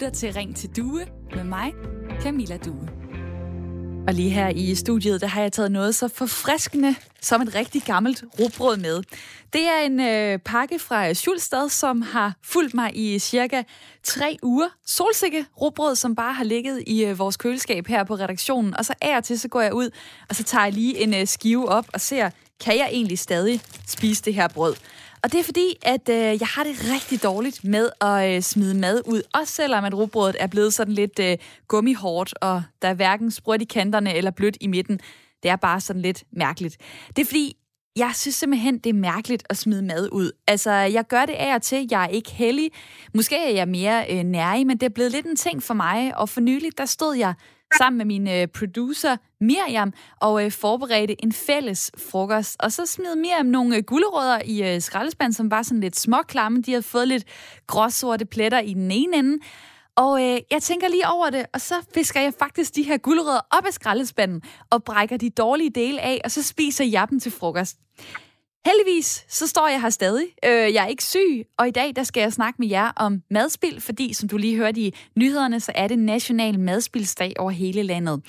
lytter til Ring til Due med mig, Camilla Due. Og lige her i studiet, der har jeg taget noget så forfriskende som et rigtig gammelt rugbrød med. Det er en øh, pakke fra Schulstad, som har fulgt mig i cirka tre uger. Solsikke rugbrød, som bare har ligget i øh, vores køleskab her på redaktionen. Og så af og til, så går jeg ud, og så tager jeg lige en øh, skive op og ser, kan jeg egentlig stadig spise det her brød? Og det er fordi, at øh, jeg har det rigtig dårligt med at øh, smide mad ud. Også selvom at rugbrødet er blevet sådan lidt øh, gummihårdt, og der er hverken sprødt i kanterne eller blødt i midten. Det er bare sådan lidt mærkeligt. Det er fordi, jeg synes simpelthen, det er mærkeligt at smide mad ud. Altså, jeg gør det af og til. Jeg er ikke heldig. Måske er jeg mere øh, nærig, men det er blevet lidt en ting for mig. Og for nylig, der stod jeg sammen med min øh, producer Miriam og øh, forberedte en fælles frokost. Og så smed Miriam nogle øh, gulerødder i øh, skraldespanden, som var sådan lidt småklamme. De havde fået lidt gråsorte pletter i den ene ende. Og øh, jeg tænker lige over det, og så fisker jeg faktisk de her gulerødder op af skraldespanden og brækker de dårlige dele af, og så spiser jeg dem til frokost. Heldigvis, så står jeg her stadig. Øh, jeg er ikke syg, og i dag der skal jeg snakke med jer om madspil, fordi som du lige hørte i nyhederne, så er det National Madspilsdag over hele landet.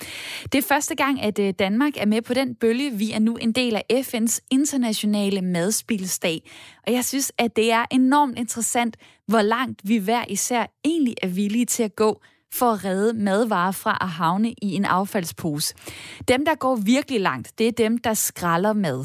Det er første gang, at øh, Danmark er med på den bølge. Vi er nu en del af FN's internationale madspilsdag, og jeg synes, at det er enormt interessant, hvor langt vi hver især egentlig er villige til at gå for at redde madvarer fra at havne i en affaldspose. Dem, der går virkelig langt, det er dem, der skralder mad.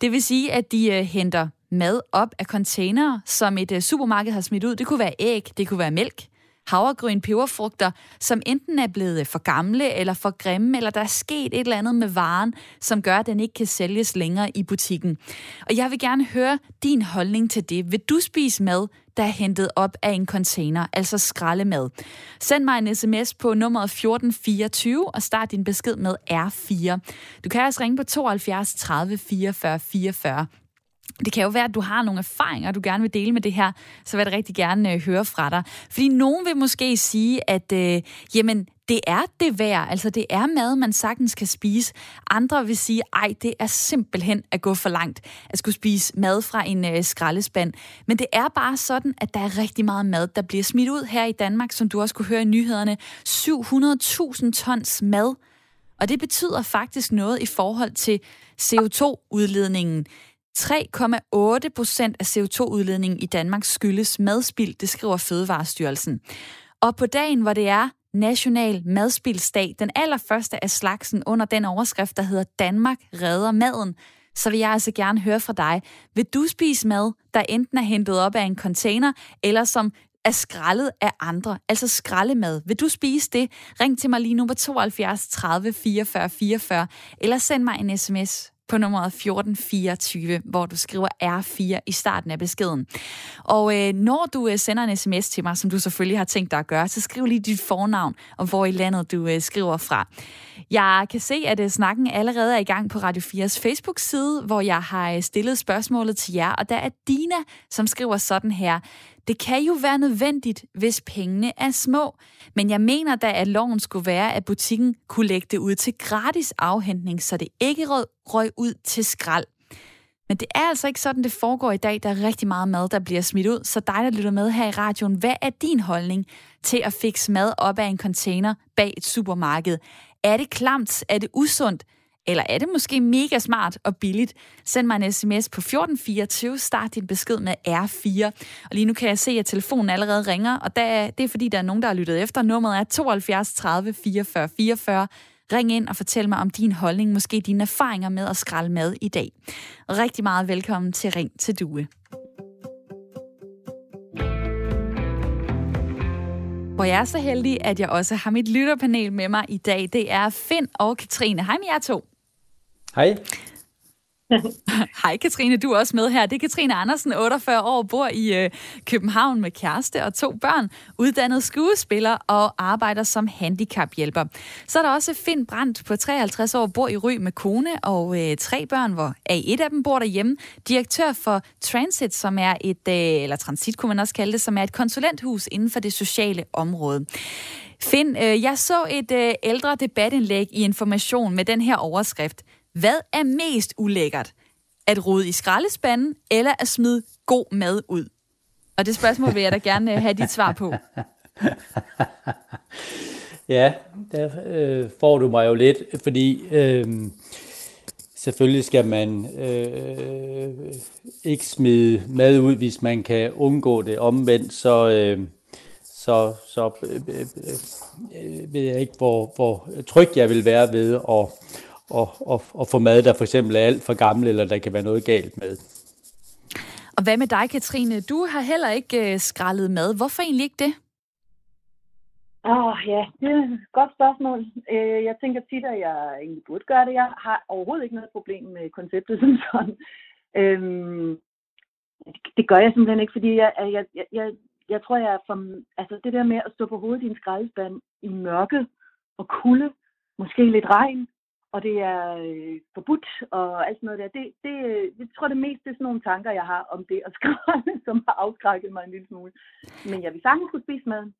Det vil sige, at de øh, henter mad op af containere, som et øh, supermarked har smidt ud. Det kunne være æg, det kunne være mælk, havregryn, peberfrugter, som enten er blevet for gamle eller for grimme, eller der er sket et eller andet med varen, som gør, at den ikke kan sælges længere i butikken. Og jeg vil gerne høre din holdning til det. Vil du spise mad, der er hentet op af en container, altså skraldemad. Send mig en sms på nummeret 1424 og start din besked med R4. Du kan også ringe på 72 30 44 44. Det kan jo være, at du har nogle erfaringer, du gerne vil dele med det her, så vil jeg rigtig gerne øh, høre fra dig. Fordi nogen vil måske sige, at øh, jamen, det er det værd. Altså, det er mad, man sagtens kan spise. Andre vil sige, ej, det er simpelthen at gå for langt at skulle spise mad fra en øh, skraldespand. Men det er bare sådan, at der er rigtig meget mad, der bliver smidt ud her i Danmark, som du også kunne høre i nyhederne. 700.000 tons mad. Og det betyder faktisk noget i forhold til CO2-udledningen. 3,8 procent af CO2-udledningen i Danmark skyldes madspild, det skriver Fødevarestyrelsen. Og på dagen, hvor det er National Madspildsdag, den allerførste af slagsen under den overskrift, der hedder Danmark redder maden, så vil jeg altså gerne høre fra dig. Vil du spise mad, der enten er hentet op af en container, eller som er skraldet af andre, altså skraldemad. Vil du spise det? Ring til mig lige nu på 72 30 44 44, eller send mig en sms på nummeret 1424, hvor du skriver R4 i starten af beskeden. Og øh, når du øh, sender en sms til mig, som du selvfølgelig har tænkt dig at gøre, så skriv lige dit fornavn og hvor i landet du øh, skriver fra. Jeg kan se, at øh, snakken allerede er i gang på Radio 4's Facebook-side, hvor jeg har øh, stillet spørgsmålet til jer, og der er Dina, som skriver sådan her. Det kan jo være nødvendigt, hvis pengene er små. Men jeg mener da, at loven skulle være, at butikken kunne lægge det ud til gratis afhentning, så det ikke røg ud til skrald. Men det er altså ikke sådan, det foregår i dag. Der er rigtig meget mad, der bliver smidt ud. Så dig, der lytter med her i radioen, hvad er din holdning til at fikse mad op af en container bag et supermarked? Er det klamt? Er det usundt? Eller er det måske mega smart og billigt? Send mig en sms på 1424, start din besked med R4. Og lige nu kan jeg se, at telefonen allerede ringer, og der, det er fordi, der er nogen, der har lyttet efter. Nummeret er 72 30 44 44. Ring ind og fortæl mig om din holdning, måske dine erfaringer med at skralde mad i dag. Rigtig meget velkommen til Ring til Due. Hvor jeg er så heldig, at jeg også har mit lytterpanel med mig i dag. Det er Finn og Katrine. Hej med jer to. Hej. Hej Katrine, du er også med her. Det er Katrine Andersen, 48 år, bor i øh, København med kæreste og to børn, uddannet skuespiller og arbejder som handicaphjælper. Så er der også Finn Brandt på 53 år, bor i Ry med kone og øh, tre børn, hvor A1 af dem bor derhjemme. Direktør for Transit, som er et, øh, eller Transit kunne man også kalde det, som er et konsulenthus inden for det sociale område. Finn, øh, jeg så et øh, ældre debatindlæg i Information med den her overskrift – hvad er mest ulækkert? At rode i skraldespanden, eller at smide god mad ud? Og det spørgsmål vil jeg da gerne øh, have dit svar på. ja, der øh, får du mig jo lidt, fordi øh, selvfølgelig skal man øh, ikke smide mad ud, hvis man kan undgå det omvendt, så, øh, så, så øh, øh, øh, ved jeg ikke, hvor, hvor tryg jeg vil være ved at, at, at, at få mad, der for eksempel er alt for gammel, eller der kan være noget galt med. Og hvad med dig, Katrine? Du har heller ikke øh, skrællet mad. Hvorfor egentlig ikke det? Åh, oh, ja, det er et godt spørgsmål. Øh, jeg tænker tit, at jeg egentlig burde gøre det. Jeg har overhovedet ikke noget problem med konceptet som sådan. Øhm, det gør jeg simpelthen ikke, fordi jeg, jeg, jeg, jeg, jeg tror, jeg er for, altså det der med at stå på hovedet i en skraldespand i mørke og kulde, måske lidt regn, og det er øh, forbudt og alt sådan noget der. Det, det, øh, jeg tror det mest det er sådan nogle tanker, jeg har om det at skrælle, som har afskrækket mig en lille smule. Men jeg vil sagtens kunne spise maden.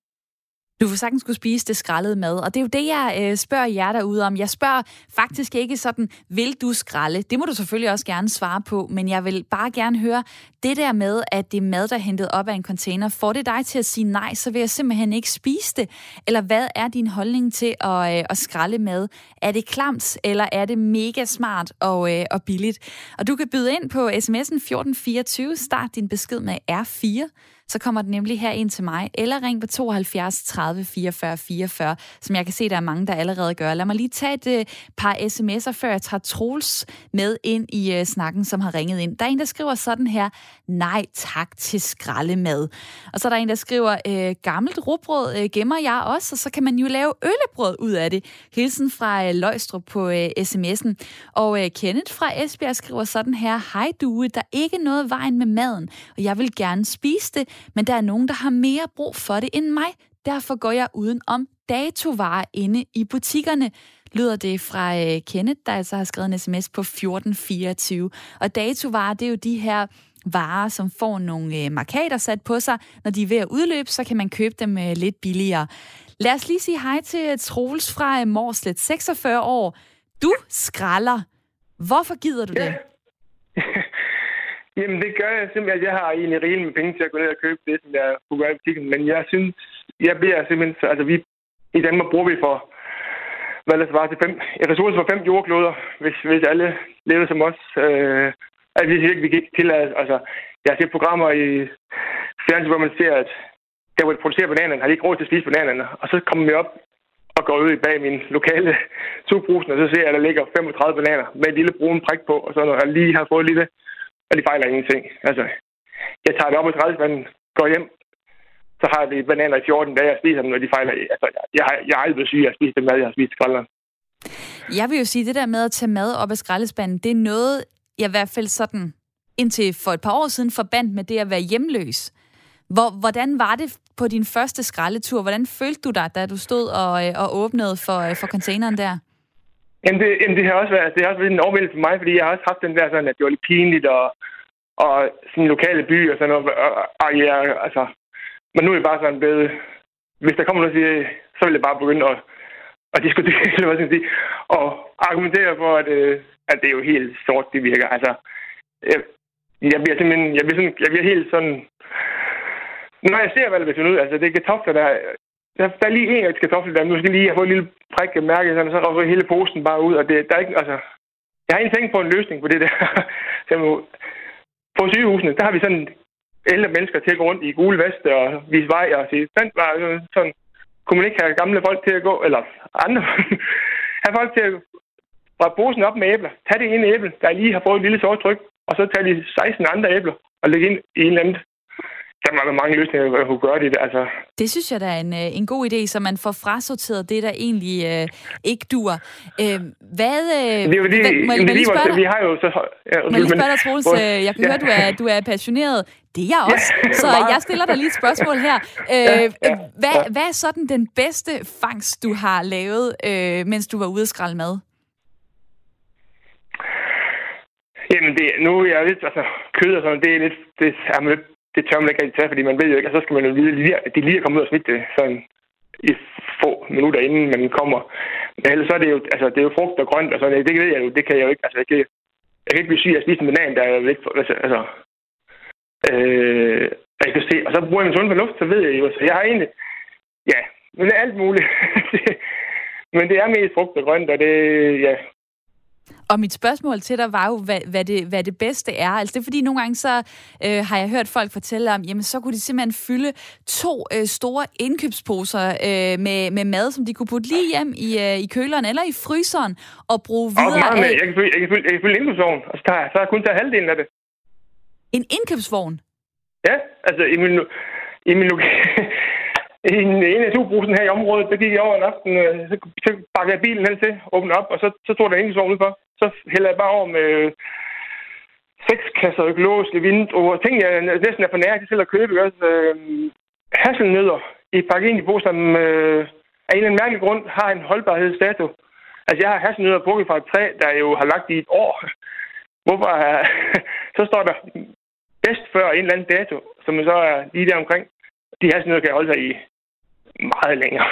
Du får sagtens skulle spise det skrællede mad, og det er jo det, jeg øh, spørger jer derude om. Jeg spørger faktisk ikke sådan, vil du skralde? Det må du selvfølgelig også gerne svare på, men jeg vil bare gerne høre, det der med, at det er mad, der er hentet op af en container, får det dig til at sige nej, så vil jeg simpelthen ikke spise det? Eller hvad er din holdning til at, øh, at skralde mad? Er det klamt, eller er det mega smart og, øh, og billigt? Og du kan byde ind på sms'en 1424, start din besked med R4, så kommer den nemlig her ind til mig, eller ring på 72 30 44 44, som jeg kan se, der er mange, der allerede gør. Lad mig lige tage et øh, par sms'er, før jeg tager Troels med ind i øh, snakken, som har ringet ind. Der er en, der skriver sådan her, nej tak til skraldemad. Og så er der en, der skriver, øh, gammelt rugbrød gemmer jeg også, og så kan man jo lave øllebrød ud af det. Hilsen fra uh, Løjstrup på sms'en. Og Kenneth fra Esbjerg skriver sådan her, hej du, der er ikke noget vejen med maden, og jeg vil gerne spise det, men der er nogen, der har mere brug for det end mig. Derfor går jeg uden om datovarer inde i butikkerne lyder det fra øh, Kenneth, der altså har skrevet en sms på 1424. Og datovarer, det er jo de her varer, som får nogle øh, markader sat på sig. Når de er ved at udløbe, så kan man købe dem øh, lidt billigere. Lad os lige sige hej til Troels fra Morslet, 46 år. Du skralder. Hvorfor gider du det? Jamen, det gør jeg simpelthen. Jeg har egentlig rigeligt med penge til at gå ned og købe det, som jeg kunne gøre i butikken. Men jeg synes, jeg bliver simpelthen... Altså, vi, i Danmark bruger vi for, hvad der svarer til fem, ressourcer for fem jordkloder, hvis, hvis alle levede som os. Øh, altså, hvis ikke vi kan ikke tillade... Altså, jeg har set programmer i fjernsyn, hvor man ser, at der, hvor de producerer bananerne, har de ikke råd til at spise bananerne. Og så kommer vi op og går ud bag min lokale sugbrusen, og så ser jeg, at der ligger 35 bananer med en lille brun prik på, og så når jeg lige har fået lidt og de fejler ingenting. Altså, jeg tager det op i skraldespanden, går hjem, så har vi bananer i 14 dage, jeg spiser dem, når de fejler. Altså, jeg, har, jeg har aldrig blevet syg af at spise den mad, jeg har spist skralderen. Jeg vil jo sige, det der med at tage mad op af skraldespanden, det er noget, jeg i hvert fald sådan indtil for et par år siden forbandt med det at være hjemløs. Hvor, hvordan var det på din første skraldetur? Hvordan følte du dig, da du stod og, øh, og åbnede for, øh, for containeren der? Jamen, det, jamen, det har også været, det har også været en overvældelse for mig, fordi jeg har også haft den der sådan, at det var lidt pinligt, og, og sådan lokale by og sådan noget. Og, og ja, altså, men nu er det bare sådan blevet, hvis der kommer noget at sige, så vil jeg bare begynde at, at diskutere, eller hvad skal jeg sige, og argumentere for, at, øh, at det er jo helt sort, det virker. Altså, jeg, jeg bliver simpelthen, jeg bliver, sådan, jeg bliver helt sådan, når jeg ser, hvad der bliver ud, altså det er kartofler, der, der, der er lige en af kartoffel, der nu skal lige have fået en lille prik mærke, sådan, så rører hele posen bare ud, og det, der er ikke, altså, jeg har ikke tænkt på en løsning på det der. Så på sygehusene, der har vi sådan ældre mennesker til at gå rundt i gule veste og vise vej og sige, sådan, altså, var sådan, kunne man ikke have gamle folk til at gå, eller andre, have folk til at brække posen op med æbler, tag det ene æble, der lige har fået et lille sort tryk, og så tage de 16 andre æbler og lægge ind i en eller anden der er mange løsninger, at kunne gøre det. Altså. Det synes jeg, der er en, øh, en god idé, så man får frasorteret det, der egentlig øh, ikke dur. Øh, hvad... Øh, det er jo det, må, må lige spørge dig? Vi har jo så... Ja, må jeg lige spørge dig, Troels? Øh, jeg kan ja. høre, du er, du er passioneret. Det er jeg også. Så jeg stiller dig lige et spørgsmål her. Øh, ja, ja, hvad, ja. hvad er sådan den bedste fangst, du har lavet, øh, mens du var ude at skralde mad? Jamen, det, nu er jeg lidt, altså, kød og sådan, det er lidt, det er lidt det tør man ikke rigtig tage, fordi man ved jo ikke, og så skal man jo vide, at de lige er kommet ud og smitte det sådan i få minutter inden man kommer. Men ellers så er det jo, altså, det er jo frugt og grønt og sådan, det ved jeg jo, det kan jeg jo ikke, altså jeg kan, jeg kan ikke blive syg af at spise en banan, der er ikke, altså, altså øh, jeg kan se, og så bruger jeg min sund fornuft, så ved jeg jo, så jeg har egentlig, ja, men alt muligt. men det er mest frugt og grønt, og det, ja, og mit spørgsmål til dig var jo, hvad, hvad, det, hvad det bedste er. Altså det er fordi, nogle gange så øh, har jeg hørt folk fortælle om, jamen så kunne de simpelthen fylde to øh, store indkøbsposer øh, med, med mad, som de kunne putte lige hjem i, øh, i køleren eller i fryseren og bruge videre og af. Jeg kan fylde, jeg kan fylde, jeg kan fylde indkøbsvogn, og så, tager, så har jeg kun taget halvdelen af det. En indkøbsvogn? Ja, altså i min, i min i en, en af to brusen her i området, der gik jeg over en aften, øh, så, så bakkede jeg bilen hen til, åbne op, og så, så stod der indkøbsvogn ud for så hælder jeg bare over med seks kasser økologiske vindruer. Ting, jeg næsten er for nær til at købe. Også, øh, hasselnødder i pakket ind i brug, som øh, af en eller anden mærkelig grund har en holdbarhedsdato. Altså, jeg har hasselnødder brugt fra et træ, der jo har lagt i et år. Hvorfor? Øh, så står der bedst før en eller anden dato, som så er lige der omkring. De hasselnødder kan holde sig i meget længere.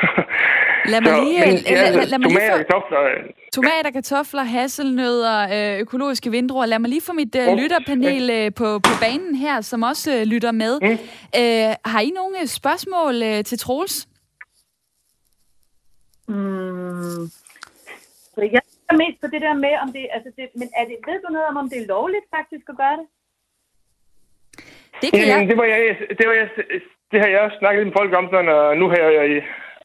Lad mig lige... Så, men, lad, lad, lad, lad mig tomater, lige få, kartofler... Tomater, kartofler, hasselnødder, øh, økologiske vindruer. Lad mig lige få mit uh, lytterpanel uh, på, på banen her, som også uh, lytter med. Mm. Uh, har I nogle spørgsmål uh, til Troels? Mm. Så jeg er mest på det der med, om det, altså det, men er det, ved du noget om, om det er lovligt faktisk at gøre det? Det kan jeg. Det var jeg, det var jeg, det har jeg også snakket lidt med folk om, sådan, og nu har jeg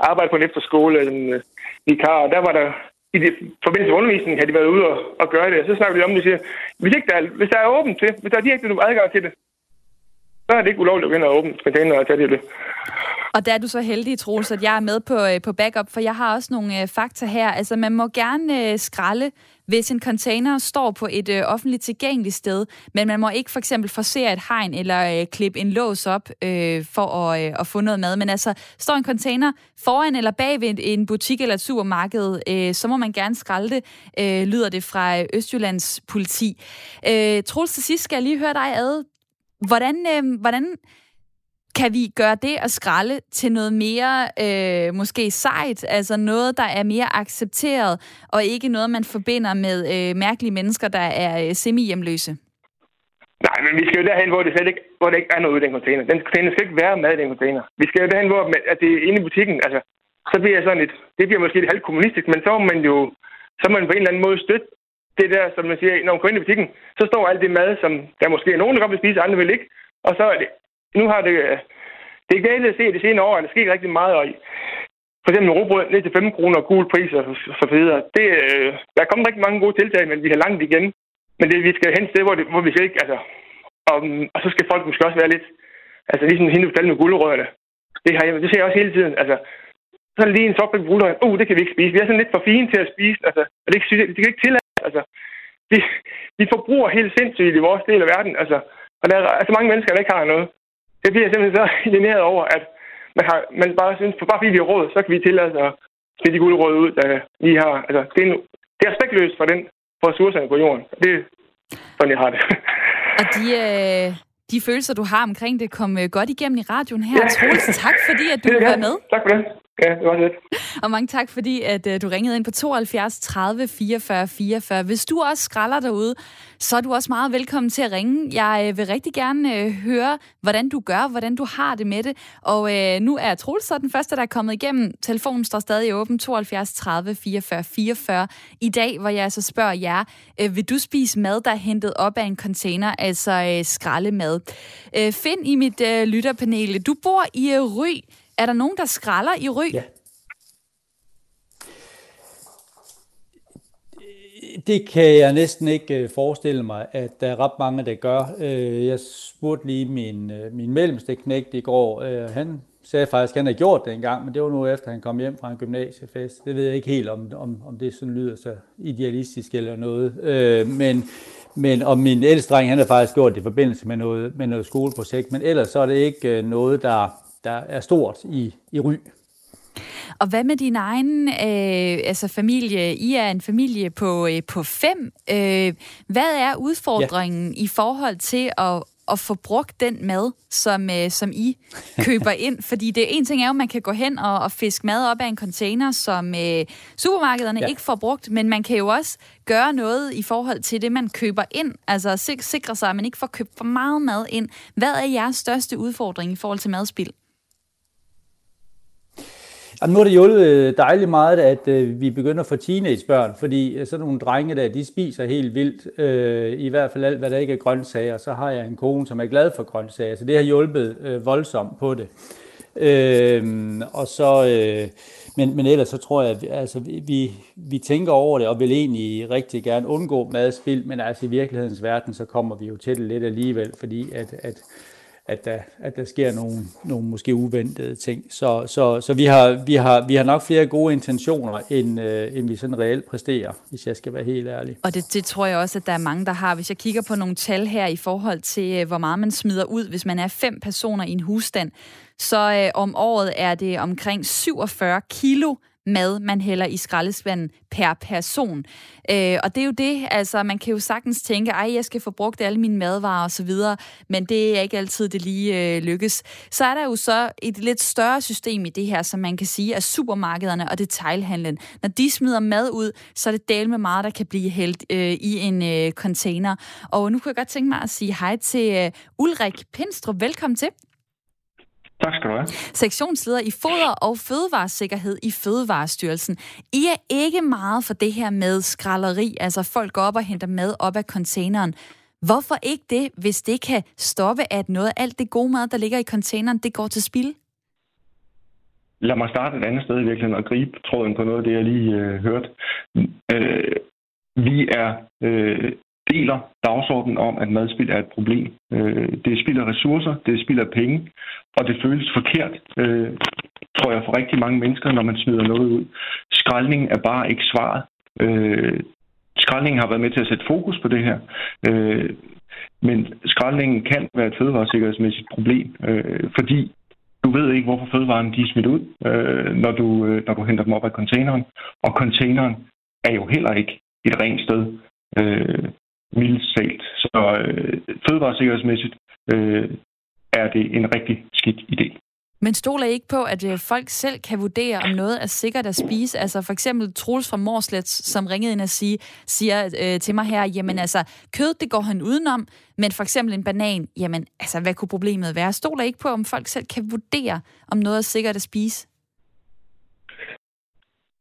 arbejdet på en efterskole, en øh, vikar, og der var der i det, forbindelse med undervisningen, havde de været ude og, og gøre det, og så snakker vi om det, og siger, hvis, ikke der er, hvis der er åbent til, hvis der er direkte adgang til det, så er det ikke ulovligt at gå åbent åbne container og tage det. Og der er du så heldig, Troels, at jeg er med på, øh, på backup, for jeg har også nogle øh, fakta her. Altså, man må gerne øh, skralde, hvis en container står på et øh, offentligt tilgængeligt sted, men man må ikke for eksempel forsere et hegn eller øh, klippe en lås op øh, for at, øh, at få noget mad. Men altså, står en container foran eller bag ved en butik eller et supermarked, øh, så må man gerne skralde det, øh, lyder det fra øh, Østjyllands politi. Øh, Troels, til sidst skal jeg lige høre dig ad. Hvordan, øh, hvordan kan vi gøre det at skralde til noget mere øh, måske sejt, altså noget, der er mere accepteret, og ikke noget, man forbinder med øh, mærkelige mennesker, der er øh, semi-hjemløse? Nej, men vi skal jo derhen, hvor det slet ikke, hvor det ikke er noget i den container. Den container skal ikke være med i den container. Vi skal jo derhen, hvor at det er inde i butikken. Altså, så bliver jeg sådan lidt, det bliver måske lidt halvt kommunistisk, men så må man jo så må man på en eller anden måde støtte det der, som man siger, når man går ind i butikken, så står alt det mad, som der måske er nogen, der godt vil spise, andre vil ikke. Og så er det nu har det... Øh, det er galt at se, at det senere år at der sker rigtig meget, og for eksempel råbrød ned til 5 kroner, gul pris og så videre. Det, øh, der er kommet rigtig mange gode tiltag, men vi har langt igen. Men det, vi skal hen til hvor, det, hvor vi skal ikke, altså, og, og, så skal folk måske også være lidt, altså ligesom hende fortalte med gulerødderne. Det, har jeg, det ser jeg også hele tiden. Altså, så er lige en soprik med gulerødder. Uh, det kan vi ikke spise. Vi er sådan lidt for fine til at spise. Altså, og det, det, det kan ikke tillade. Altså, vi, vi forbruger helt sindssygt i vores del af verden. Altså, og der er altså mange mennesker, der ikke har noget det bliver simpelthen så generet over, at man, har, man bare synes, for bare fordi vi har råd, så kan vi tillade os at spille de guldråd ud, der vi har. Altså, det er, det er respektløst for den for ressourcerne på jorden. Det er sådan, jeg har det. Og de, øh, de følelser, du har omkring det, kom øh, godt igennem i radioen her. Ja. Troels, tak fordi, at du var med. Tak for det. Ja, det var det. Og mange tak, fordi at, uh, du ringede ind på 72 30 44 44. Hvis du også skralder derude, så er du også meget velkommen til at ringe. Jeg uh, vil rigtig gerne uh, høre, hvordan du gør, hvordan du har det med det. Og uh, nu er Troels så den første, der er kommet igennem. Telefonen står stadig åben 72 30 44 44. I dag, hvor jeg så spørger jer, uh, vil du spise mad, der er hentet op af en container, altså uh, skraldemad? Uh, find i mit uh, lytterpanel. Du bor i uh, Ry. Er der nogen, der skralder i Ry? Ja. Det kan jeg næsten ikke øh, forestille mig, at der er ret mange, der gør. Øh, jeg spurgte lige min, øh, min mellemste knægt i går. Han sagde faktisk, at han havde gjort det engang, men det var nu efter, han kom hjem fra en gymnasiefest. Det ved jeg ikke helt, om, om, om det sådan lyder så idealistisk eller noget. Men, men om min ældste dreng, han har faktisk gjort det i forbindelse med noget, med noget skoleprojekt, men ellers så er det ikke noget, der der er stort i, i Ry. Og hvad med din egen øh, altså familie? I er en familie på, øh, på fem. Øh, hvad er udfordringen ja. i forhold til at, at få brugt den mad, som, øh, som I køber ind? Fordi det en ting er jo, at man kan gå hen og, og fiske mad op af en container, som øh, supermarkederne ja. ikke får brugt, men man kan jo også gøre noget i forhold til det, man køber ind. Altså sik- sikre sig, at man ikke får købt for meget mad ind. Hvad er jeres største udfordring i forhold til madspild? Jamen, nu har det hjulpet øh, dejligt meget, at øh, vi begynder at få teenagebørn, fordi øh, sådan nogle drenge der, de spiser helt vildt, øh, i hvert fald alt, hvad der ikke er grøntsager. Så har jeg en kone, som er glad for grøntsager, så det har hjulpet øh, voldsomt på det. Øh, og så, øh, men, men ellers så tror jeg, at altså, vi, vi tænker over det, og vil egentlig rigtig gerne undgå madspild, men altså i virkelighedens verden, så kommer vi jo til det lidt alligevel, fordi at, at at der, at der sker nogle, nogle måske uventede ting. Så, så, så vi, har, vi, har, vi har nok flere gode intentioner, end, øh, end vi sådan reelt præsterer, hvis jeg skal være helt ærlig. Og det, det tror jeg også, at der er mange, der har. Hvis jeg kigger på nogle tal her i forhold til, øh, hvor meget man smider ud, hvis man er fem personer i en husstand, så øh, om året er det omkring 47 kilo mad, man hælder i skraldespanden per person. Øh, og det er jo det, altså man kan jo sagtens tænke, ej, jeg skal få brugt alle mine madvarer og så videre, men det er ikke altid, det lige øh, lykkes. Så er der jo så et lidt større system i det her, som man kan sige, at supermarkederne og detailhandlen, når de smider mad ud, så er det del med meget, der kan blive hældt øh, i en øh, container. Og nu kunne jeg godt tænke mig at sige hej til øh, Ulrik Pinstrup. Velkommen til. Tak skal du have. Sektionsleder i Foder og Fødevaresikkerhed i Fødevarestyrelsen. I er ikke meget for det her med skralleri, altså folk går op og henter mad op af containeren. Hvorfor ikke det, hvis det kan stoppe, at noget af alt det gode mad, der ligger i containeren, det går til spil? Lad mig starte et andet sted i virkeligheden og gribe tråden på noget af det, jeg lige øh, hørte. Øh, vi er øh, deler dagsordenen om, at madspild er et problem. Øh, det spilder ressourcer, det spilder penge, og det føles forkert, øh, tror jeg, for rigtig mange mennesker, når man smider noget ud. Skraldning er bare ikke svaret. Øh, skraldningen har været med til at sætte fokus på det her. Øh, men skraldningen kan være et fødevaresikkerhedsmæssigt problem, øh, fordi du ved ikke, hvorfor fødevarene de er smidt ud, øh, når, du, øh, når du henter dem op af containeren. Og containeren er jo heller ikke et rent sted. Øh, mildest Så øh, fødevaresikkerhedsmæssigt øh, er det en rigtig skidt idé. Men stoler I ikke på, at øh, folk selv kan vurdere, om noget er sikkert at spise? Altså for eksempel Troels fra Morslet, som ringede ind og sige, siger øh, til mig her, jamen altså, kød, det går han udenom, men for eksempel en banan, jamen altså, hvad kunne problemet være? Stoler I ikke på, om folk selv kan vurdere, om noget er sikkert at spise?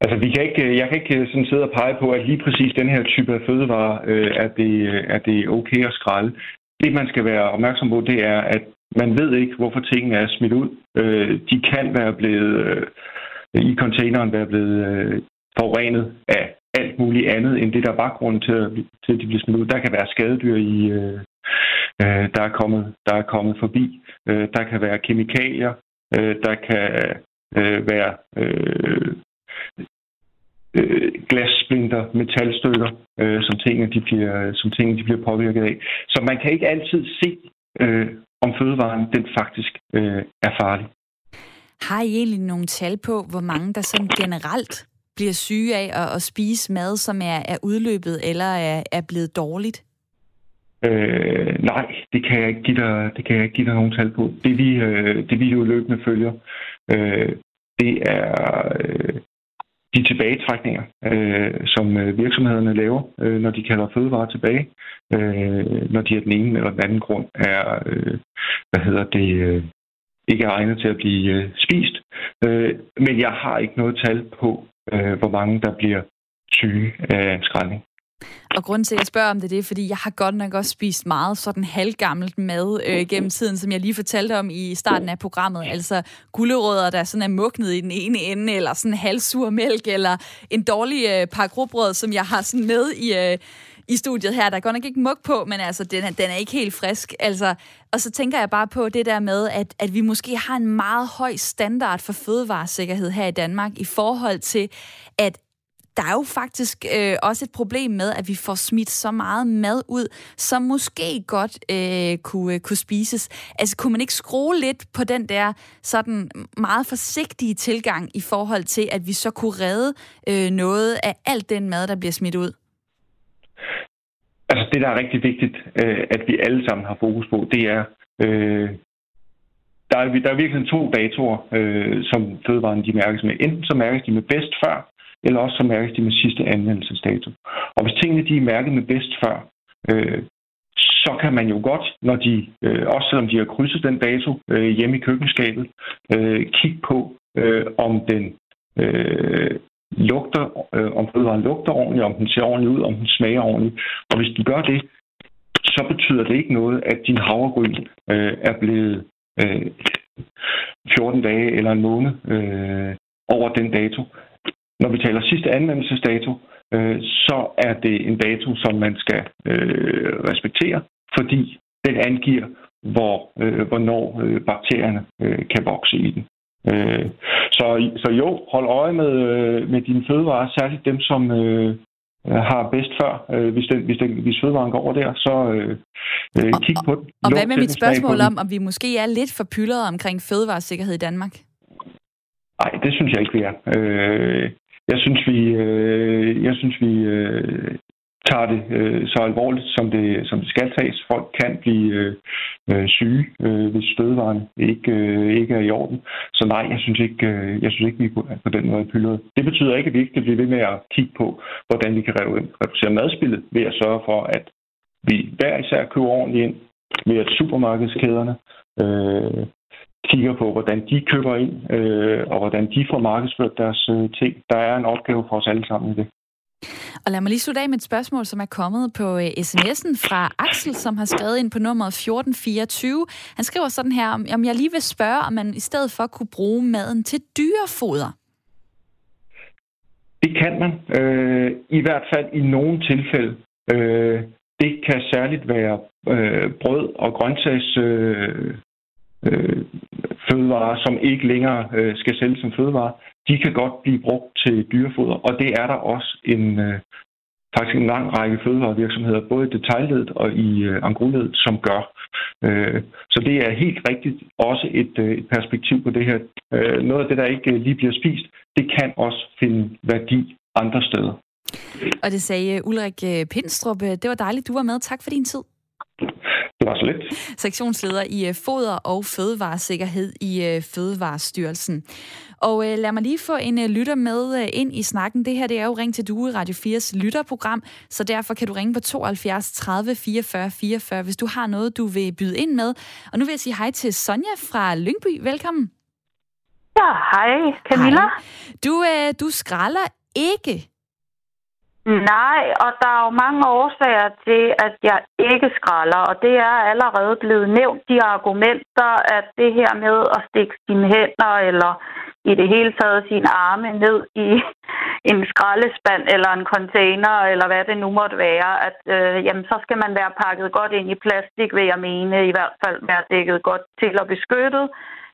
Altså, vi kan ikke, jeg kan ikke øh, sådan sidde og pege på, at lige præcis den her type af fødevare øh, er, det, er det okay at skralde. Det, man skal være opmærksom på, det er, at man ved ikke, hvorfor tingene er smidt ud. Øh, de kan være blevet, øh, i containeren være blevet øh, forurenet af alt muligt andet, end det, der var grunden til, at, til at de bliver smidt ud. Der kan være skadedyr i, øh, øh, der, er kommet, der er kommet forbi. Øh, der kan være kemikalier. Øh, der kan øh, være øh, øh, glassplinter, metalstykker, øh, som tingene, de bliver, som tingene de bliver påvirket af. Så man kan ikke altid se, øh, om fødevaren den faktisk øh, er farlig. Har I egentlig nogle tal på, hvor mange der sådan generelt bliver syge af at, at spise mad, som er, er udløbet eller er, er blevet dårligt? Øh, nej, det kan jeg ikke give dig, det kan jeg ikke give dig nogen tal på. Det vi, øh, det vi jo løbende følger, øh, det er øh, de tilbagetrækninger, øh, som øh, virksomhederne laver, øh, når de kalder fødevarer tilbage, øh, når de af den ene eller den anden grund er, øh, hvad hedder det, øh, ikke er egnet til at blive øh, spist. Øh, men jeg har ikke noget tal på, øh, hvor mange der bliver syge af skraldning. Og grunden til, at jeg spørger om det, det er, fordi jeg har godt nok også spist meget sådan halvgammelt mad øh, gennem tiden, som jeg lige fortalte om i starten af programmet. Altså gulerødder, der sådan er mugnet i den ene ende, eller sådan halvsur mælk, eller en dårlig øh, pakke råbrød, som jeg har sådan med i... Øh, i studiet her. Der er godt nok ikke mug på, men altså, den er, den er ikke helt frisk. Altså, og så tænker jeg bare på det der med, at, at vi måske har en meget høj standard for fødevaresikkerhed her i Danmark i forhold til, at der er jo faktisk øh, også et problem med, at vi får smidt så meget mad ud, som måske godt øh, kunne, øh, kunne spises. Altså, kunne man ikke skrue lidt på den der sådan meget forsigtige tilgang i forhold til, at vi så kunne redde øh, noget af alt den mad, der bliver smidt ud? Altså, det, der er rigtig vigtigt, øh, at vi alle sammen har fokus på, det er, øh, der er, der er virkelig to datoer, øh, som fødevarene de mærkes med. Enten så mærkes de med bedst før, eller også så mærkes de med sidste anvendelsesdato. Og hvis tingene de er mærket med bedst før, øh, så kan man jo godt, når de, øh, også selvom de har krydset den dato øh, hjemme i køkkenskabet, øh, kigge på, øh, om den øh, lugter, øh, om fødevaren lugter ordentligt, om den ser ordentligt ud, om den smager ordentligt. Og hvis den gør det, så betyder det ikke noget, at din havregryn øh, er blevet øh, 14 dage eller en måned øh, over den dato. Når vi taler sidste anvendelsesdato, øh, så er det en dato, som man skal øh, respektere, fordi den angiver, hvor, øh, hvornår øh, bakterierne øh, kan vokse i den. Øh, så, så jo, hold øje med, øh, med dine fødevarer, særligt dem, som øh, har bedst før. Øh, hvis, den, hvis, den, hvis fødevaren går over der, så øh, øh, kig på den. Og hvad med mit spørgsmål om, om vi måske er lidt for pyldret omkring fødevaresikkerhed i Danmark? Nej, det synes jeg ikke, vi er. Øh, jeg synes, vi, øh, jeg synes, vi øh, tager det øh, så alvorligt, som det, som det skal tages. Folk kan blive øh, øh, syge, øh, hvis stødvaren ikke, øh, ikke er i orden. Så nej, jeg synes ikke, øh, jeg synes ikke vi er på den måde pyldret. Det betyder ikke, at vi ikke kan blive ved med at kigge på, hvordan vi kan reducere madspillet ved at sørge for, at vi hver især køber ordentligt ind, ved at supermarkedskæderne øh, kigger på, hvordan de køber ind, øh, og hvordan de får markedsført deres øh, ting. Der er en opgave for os alle sammen i det. Og lad mig lige slutte af med et spørgsmål, som er kommet på uh, sms'en fra Axel, som har skrevet ind på nummeret 1424. Han skriver sådan her, om jeg lige vil spørge, om man i stedet for kunne bruge maden til dyrefoder. Det kan man. Øh, I hvert fald i nogle tilfælde. Øh, det kan særligt være øh, brød og grøntsags øh, øh, fødevarer, som ikke længere øh, skal sælges som fødevarer, de kan godt blive brugt til dyrefoder, og det er der også en øh, faktisk en lang række fødevarevirksomheder, både i detaljledet og i øh, angroledet, som gør. Øh, så det er helt rigtigt også et, øh, et perspektiv på det her. Øh, noget af det, der ikke øh, lige bliver spist, det kan også finde værdi andre steder. Og det sagde øh, Ulrik øh, Pindstrup. Øh, det var dejligt, du var med. Tak for din tid. Var så lidt. Sektionsleder i øh, Foder og Fødevaresikkerhed i øh, Fødevarestyrelsen. Og øh, lad mig lige få en øh, lytter med øh, ind i snakken. Det her det er jo Ring til Due, Radio 4's lytterprogram, så derfor kan du ringe på 72 30 44 44, hvis du har noget, du vil byde ind med. Og nu vil jeg sige hej til Sonja fra Lyngby. Velkommen. Ja, hej Camilla. Hej. Du, øh, du skralder ikke Mm. Nej, og der er jo mange årsager til, at jeg ikke skralder, og det er allerede blevet nævnt, de argumenter, at det her med at stikke sine hænder eller i det hele taget sine arme ned i en skraldespand eller en container, eller hvad det nu måtte være, at øh, jamen, så skal man være pakket godt ind i plastik, vil jeg mene, i hvert fald være dækket godt til og beskyttet.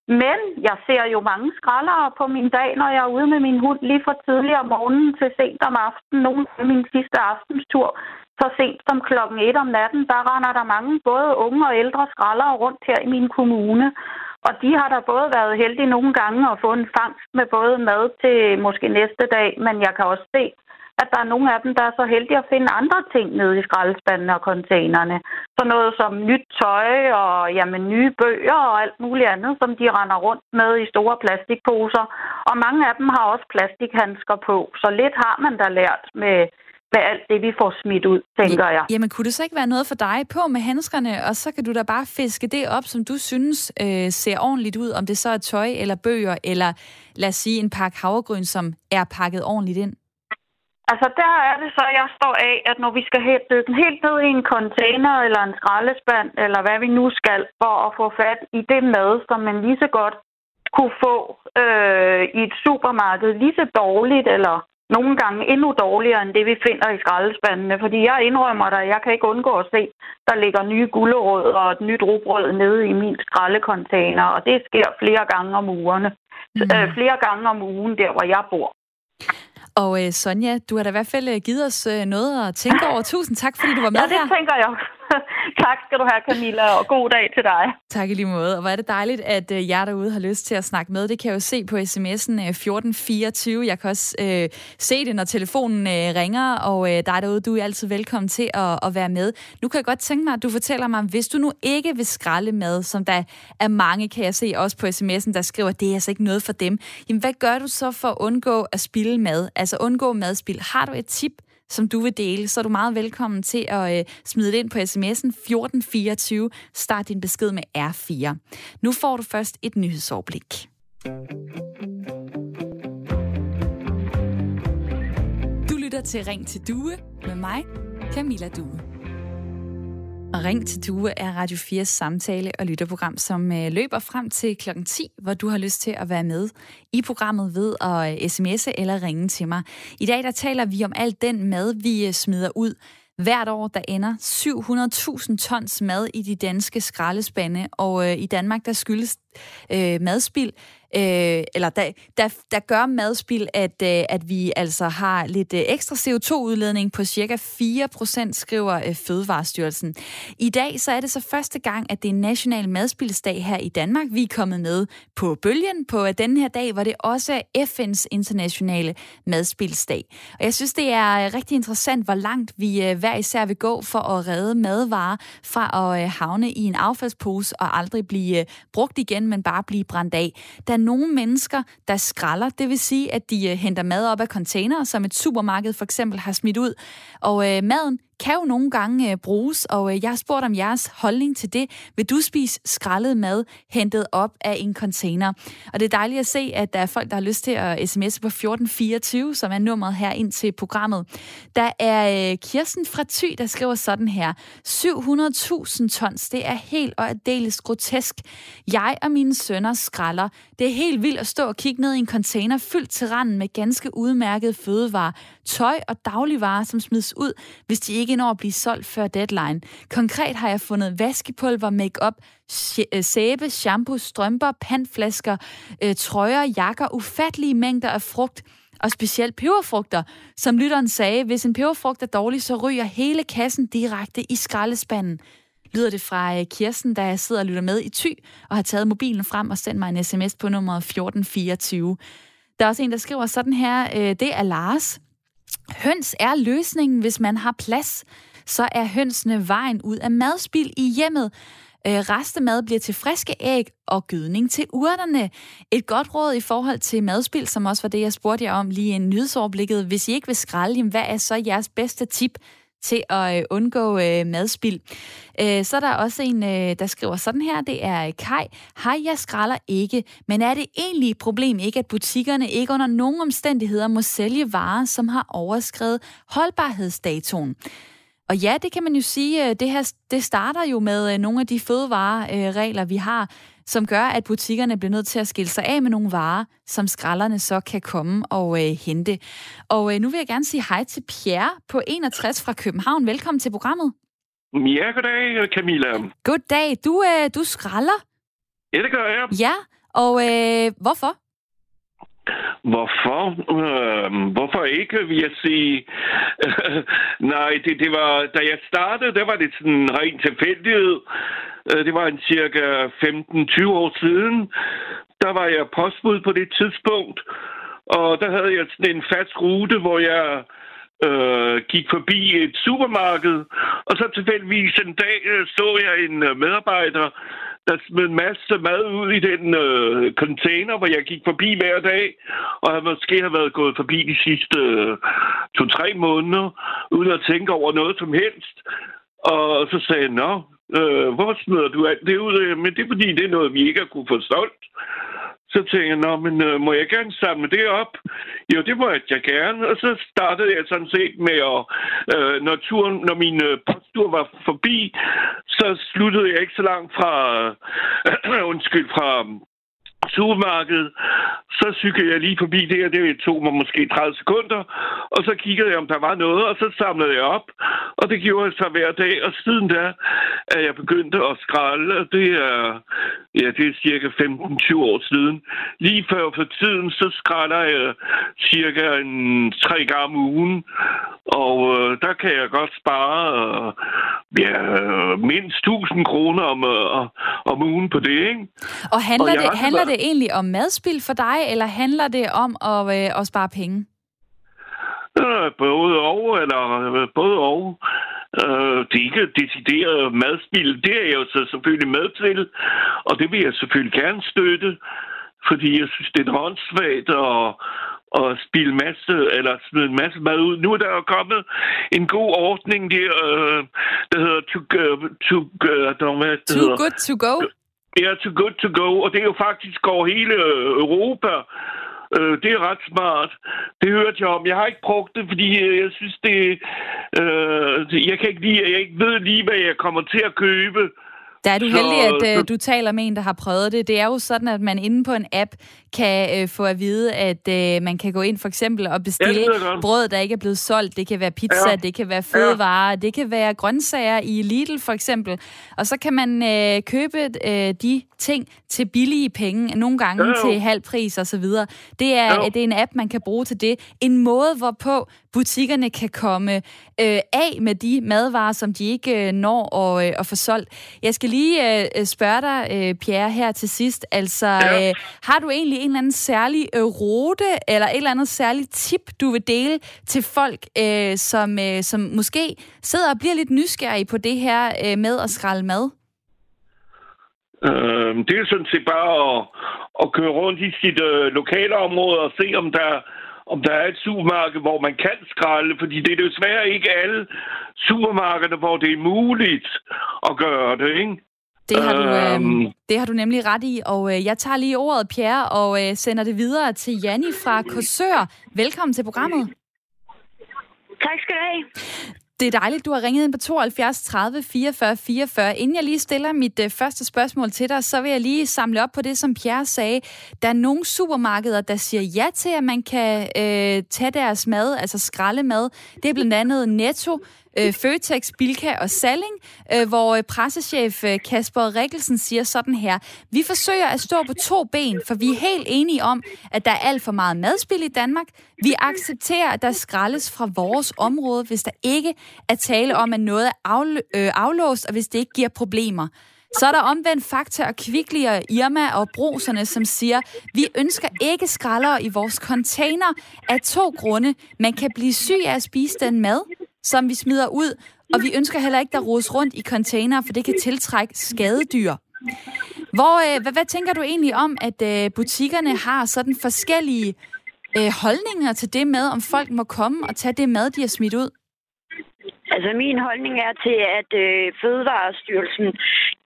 Men jeg ser jo mange skraldere på min dag, når jeg er ude med min hund lige fra tidlig om morgenen til sent om aftenen. Nogle af min sidste aftenstur, så sent som klokken 1 om natten, der render der mange både unge og ældre skraldere rundt her i min kommune. Og de har da både været heldige nogle gange at få en fangst med både mad til måske næste dag, men jeg kan også se, at der er nogle af dem, der er så heldige at finde andre ting nede i skraldespandene og containerne. Så noget som nyt tøj og jamen, nye bøger og alt muligt andet, som de render rundt med i store plastikposer. Og mange af dem har også plastikhandsker på, så lidt har man da lært med, med alt det, vi får smidt ud, tænker jeg. Jamen, kunne det så ikke være noget for dig på med handskerne, og så kan du da bare fiske det op, som du synes øh, ser ordentligt ud, om det så er tøj eller bøger, eller lad os sige en pakke havregryn, som er pakket ordentligt ind? Altså der er det så, jeg står af, at når vi skal dykke helt ned i en container eller en skraldespand, eller hvad vi nu skal, for at få fat i det mad, som man lige så godt kunne få øh, i et supermarked, lige så dårligt, eller nogle gange endnu dårligere end det, vi finder i skraldespandene. Fordi jeg indrømmer dig, jeg kan ikke undgå at se, der ligger nye gulerød og et nyt rugbrød nede i min skraldecontainer, og det sker flere gange om ugerne. Mm. Øh, flere gange om ugen, der hvor jeg bor. Og øh, Sonja, du har da i hvert fald øh, givet os øh, noget at tænke over. Tusind tak, fordi du var med her. Ja, det her. tænker jeg. tak skal du have, Camilla, og god dag til dig. Tak i lige måde. Og hvor er det dejligt, at øh, jer derude har lyst til at snakke med. Det kan jeg jo se på sms'en øh, 1424. Jeg kan også øh, se det, når telefonen øh, ringer, og øh, dig derude, du er altid velkommen til at, at være med. Nu kan jeg godt tænke mig, at du fortæller mig, hvis du nu ikke vil skralde mad, som der er mange, kan jeg se også på sms'en, der skriver, at det er altså ikke noget for dem. Jamen, hvad gør du så for at undgå at spille mad? Altså undgå madspil. Har du et tip, som du vil dele, så er du meget velkommen til at øh, smide det ind på sms'en 1424. Start din besked med R4. Nu får du først et nyhedsoverblik. Du lytter til Ring til Due med mig, Camilla Due. Og Ring til Due er Radio 4's samtale- og lytterprogram, som øh, løber frem til kl. 10, hvor du har lyst til at være med i programmet ved at øh, sms'e eller ringe til mig. I dag der taler vi om alt den mad, vi øh, smider ud. Hvert år der ender 700.000 tons mad i de danske skraldespande, og øh, i Danmark der skyldes øh, madspild øh, eller der, der, der gør madspil, at, øh, at vi altså har lidt øh, ekstra CO2-udledning på cirka 4%, skriver øh, Fødevarestyrelsen. I dag så er det så første gang, at det er National Madspilsdag her i Danmark. Vi er kommet med på bølgen på øh, den her dag, hvor det også er FN's internationale madspilsdag. Og jeg synes, det er øh, rigtig interessant, hvor langt vi øh, hver især vil gå for at redde madvarer fra at øh, havne i en affaldspose og aldrig blive øh, brugt igen, men bare blive brændt af. Der nogle mennesker, der skralder. Det vil sige, at de øh, henter mad op af containere, som et supermarked for eksempel har smidt ud. Og øh, maden kan jo nogle gange øh, bruges, og øh, jeg har spurgt om jeres holdning til det. Vil du spise skrællet mad hentet op af en container? Og det er dejligt at se, at der er folk, der har lyst til at sms'e på 1424, som er nummeret her ind til programmet. Der er øh, Kirsten fra Thy, der skriver sådan her. 700.000 tons, det er helt og aldeles grotesk. Jeg og mine sønner skralder. Det er helt vildt at stå og kigge ned i en container fyldt til randen med ganske udmærket fødevarer, tøj og dagligvarer, som smides ud, hvis de ikke når at blive solgt før deadline. Konkret har jeg fundet vaskepulver, makeup, øh, sæbe, shampoo, strømper, pandflasker, øh, trøjer, jakker, ufattelige mængder af frugt, og specielt peberfrugter. Som lytteren sagde, hvis en peberfrugt er dårlig, så ryger hele kassen direkte i skraldespanden lyder det fra øh, Kirsten, der sidder og lytter med i Ty, og har taget mobilen frem og sendt mig en sms på nummer 1424. Der er også en, der skriver sådan her, øh, det er Lars. Høns er løsningen, hvis man har plads. Så er hønsene vejen ud af madspil i hjemmet. Øh, restemad bliver til friske æg og gødning til urterne. Et godt råd i forhold til madspil, som også var det, jeg spurgte jer om lige i en nyhedsoverblikket. Hvis I ikke vil skralde, hvad er så jeres bedste tip til at øh, undgå øh, madspild. Øh, så er der også en, øh, der skriver sådan her, det er øh, Kai. Hej, jeg skralder ikke, men er det egentlig et problem ikke, at butikkerne ikke under nogen omstændigheder må sælge varer, som har overskrevet holdbarhedsdatoen? Og ja, det kan man jo sige, øh, det her det starter jo med nogle af de fødevareregler, vi har, som gør, at butikkerne bliver nødt til at skille sig af med nogle varer, som skralderne så kan komme og øh, hente. Og øh, nu vil jeg gerne sige hej til Pierre på 61 fra København. Velkommen til programmet. Ja, goddag Camilla. Goddag. Du, øh, du skralder? Ja, det gør jeg. Ja, og øh, hvorfor? Hvorfor? Øh, hvorfor ikke, vil jeg sige. Nej, det, det var, da jeg startede, der var det sådan en ren tilfældighed. Øh, det var en cirka 15-20 år siden. Der var jeg postbud på det tidspunkt, og der havde jeg sådan en fast rute, hvor jeg øh, gik forbi et supermarked, og så tilfældigvis en dag øh, så jeg en øh, medarbejder, der smed en masse mad ud i den øh, container, hvor jeg gik forbi hver dag, og jeg måske har været gået forbi de sidste øh, to-tre måneder, uden at tænke over noget som helst. Og så sagde jeg, nå, øh, hvorfor smider du alt det ud? Men det er fordi, det er noget, vi ikke har kunne få solgt. Så tænkte jeg, nå, men øh, må jeg gerne samle det op? Jo, det må jeg gerne. Og så startede jeg sådan set med at, øh, når, turen, når min øh, var forbi, så sluttede jeg ikke så langt fra, øh, undskyld, fra supermarkedet, så cyklede jeg lige forbi det, og det tog mig måske 30 sekunder, og så kiggede jeg, om der var noget, og så samlede jeg op, og det gjorde jeg så hver dag, og siden da er jeg begyndt at skralde, og det er, ja, det er cirka 15-20 år siden. Lige før for tiden, så skralder jeg cirka en tre gange om ugen, og øh, der kan jeg godt spare øh, ja, mindst 1000 kroner om, øh, om ugen på det, ikke? Og handler, og det, handler det det egentlig om madspil for dig, eller handler det om at, øh, at spare penge? Øh, både og, eller øh, både og. Øh, det er ikke decideret madspil. Det er jeg jo så selvfølgelig med til, og det vil jeg selvfølgelig gerne støtte, fordi jeg synes, det er åndssvagt og og spille masse, eller smide en masse mad ud. Nu er der jo kommet en god ordning, der, øh, der hedder to, uh, to, uh, too hedder. good to go? Ja, too good to go, og det er jo faktisk over hele øh, Europa. Øh, det er ret smart. Det hørte jeg om. Jeg har ikke brugt det, fordi øh, jeg synes, det... Øh, jeg kan ikke lide, jeg ikke ved lige, hvad jeg kommer til at købe. Der er du så, heldig, at øh, du taler med en, der har prøvet det. Det er jo sådan, at man inde på en app kan øh, få at vide, at øh, man kan gå ind for eksempel og bestille ja, brød, der ikke er blevet solgt. Det kan være pizza, ja. det kan være fødevarer, ja. det kan være grøntsager i Lidl for eksempel. Og så kan man øh, købe øh, de ting til billige penge, nogle gange ja, til halv pris og så videre. Det er, ja. det er en app, man kan bruge til det. En måde, hvorpå butikkerne kan komme øh, af med de madvarer, som de ikke øh, når at, øh, at få solgt. Jeg skal lige øh, spørge dig, øh, Pierre, her til sidst. Altså, ja. øh, har du egentlig en eller anden særlig øh, rute, eller et eller andet særligt tip, du vil dele til folk, øh, som, øh, som måske sidder og bliver lidt nysgerrige på det her øh, med at skralde mad? Øh, det er sådan set bare at, at køre rundt i sit øh, lokale område og se, om der, om der er et supermarked, hvor man kan skralde, fordi det er desværre ikke alle supermarkeder, hvor det er muligt at gøre det, ikke? Det har, du, øh, det har du nemlig ret i, og øh, jeg tager lige ordet, Pierre, og øh, sender det videre til Janni fra Korsør. Velkommen til programmet. Tak skal du have. Det er dejligt, du har ringet ind på 72 30 44 44. Inden jeg lige stiller mit øh, første spørgsmål til dig, så vil jeg lige samle op på det, som Pierre sagde. Der er nogle supermarkeder, der siger ja til, at man kan øh, tage deres mad, altså skraldemad. Det er blandt andet Netto, øh, Føtex, Bilka og Salling, øh, hvor øh, pressechef øh, Kasper Rikkelsen siger sådan her. Vi forsøger at stå på to ben, for vi er helt enige om, at der er alt for meget madspil i Danmark. Vi accepterer, at der skraldes fra vores område, hvis der ikke er tale om, at noget er afl- øh, aflåst, og hvis det ikke giver problemer. Så er der omvendt Fakta og Kvickly og Irma og Bruserne, som siger, vi ønsker ikke skraldere i vores container af to grunde. Man kan blive syg af at spise den mad, som vi smider ud, og vi ønsker heller ikke, der rodes rundt i container, for det kan tiltrække skadedyr. Hvor, øh, hvad, hvad tænker du egentlig om, at øh, butikkerne har sådan forskellige øh, holdninger til det med, om folk må komme og tage det mad, de har smidt ud? Altså min holdning er til, at øh, Fødevarestyrelsen,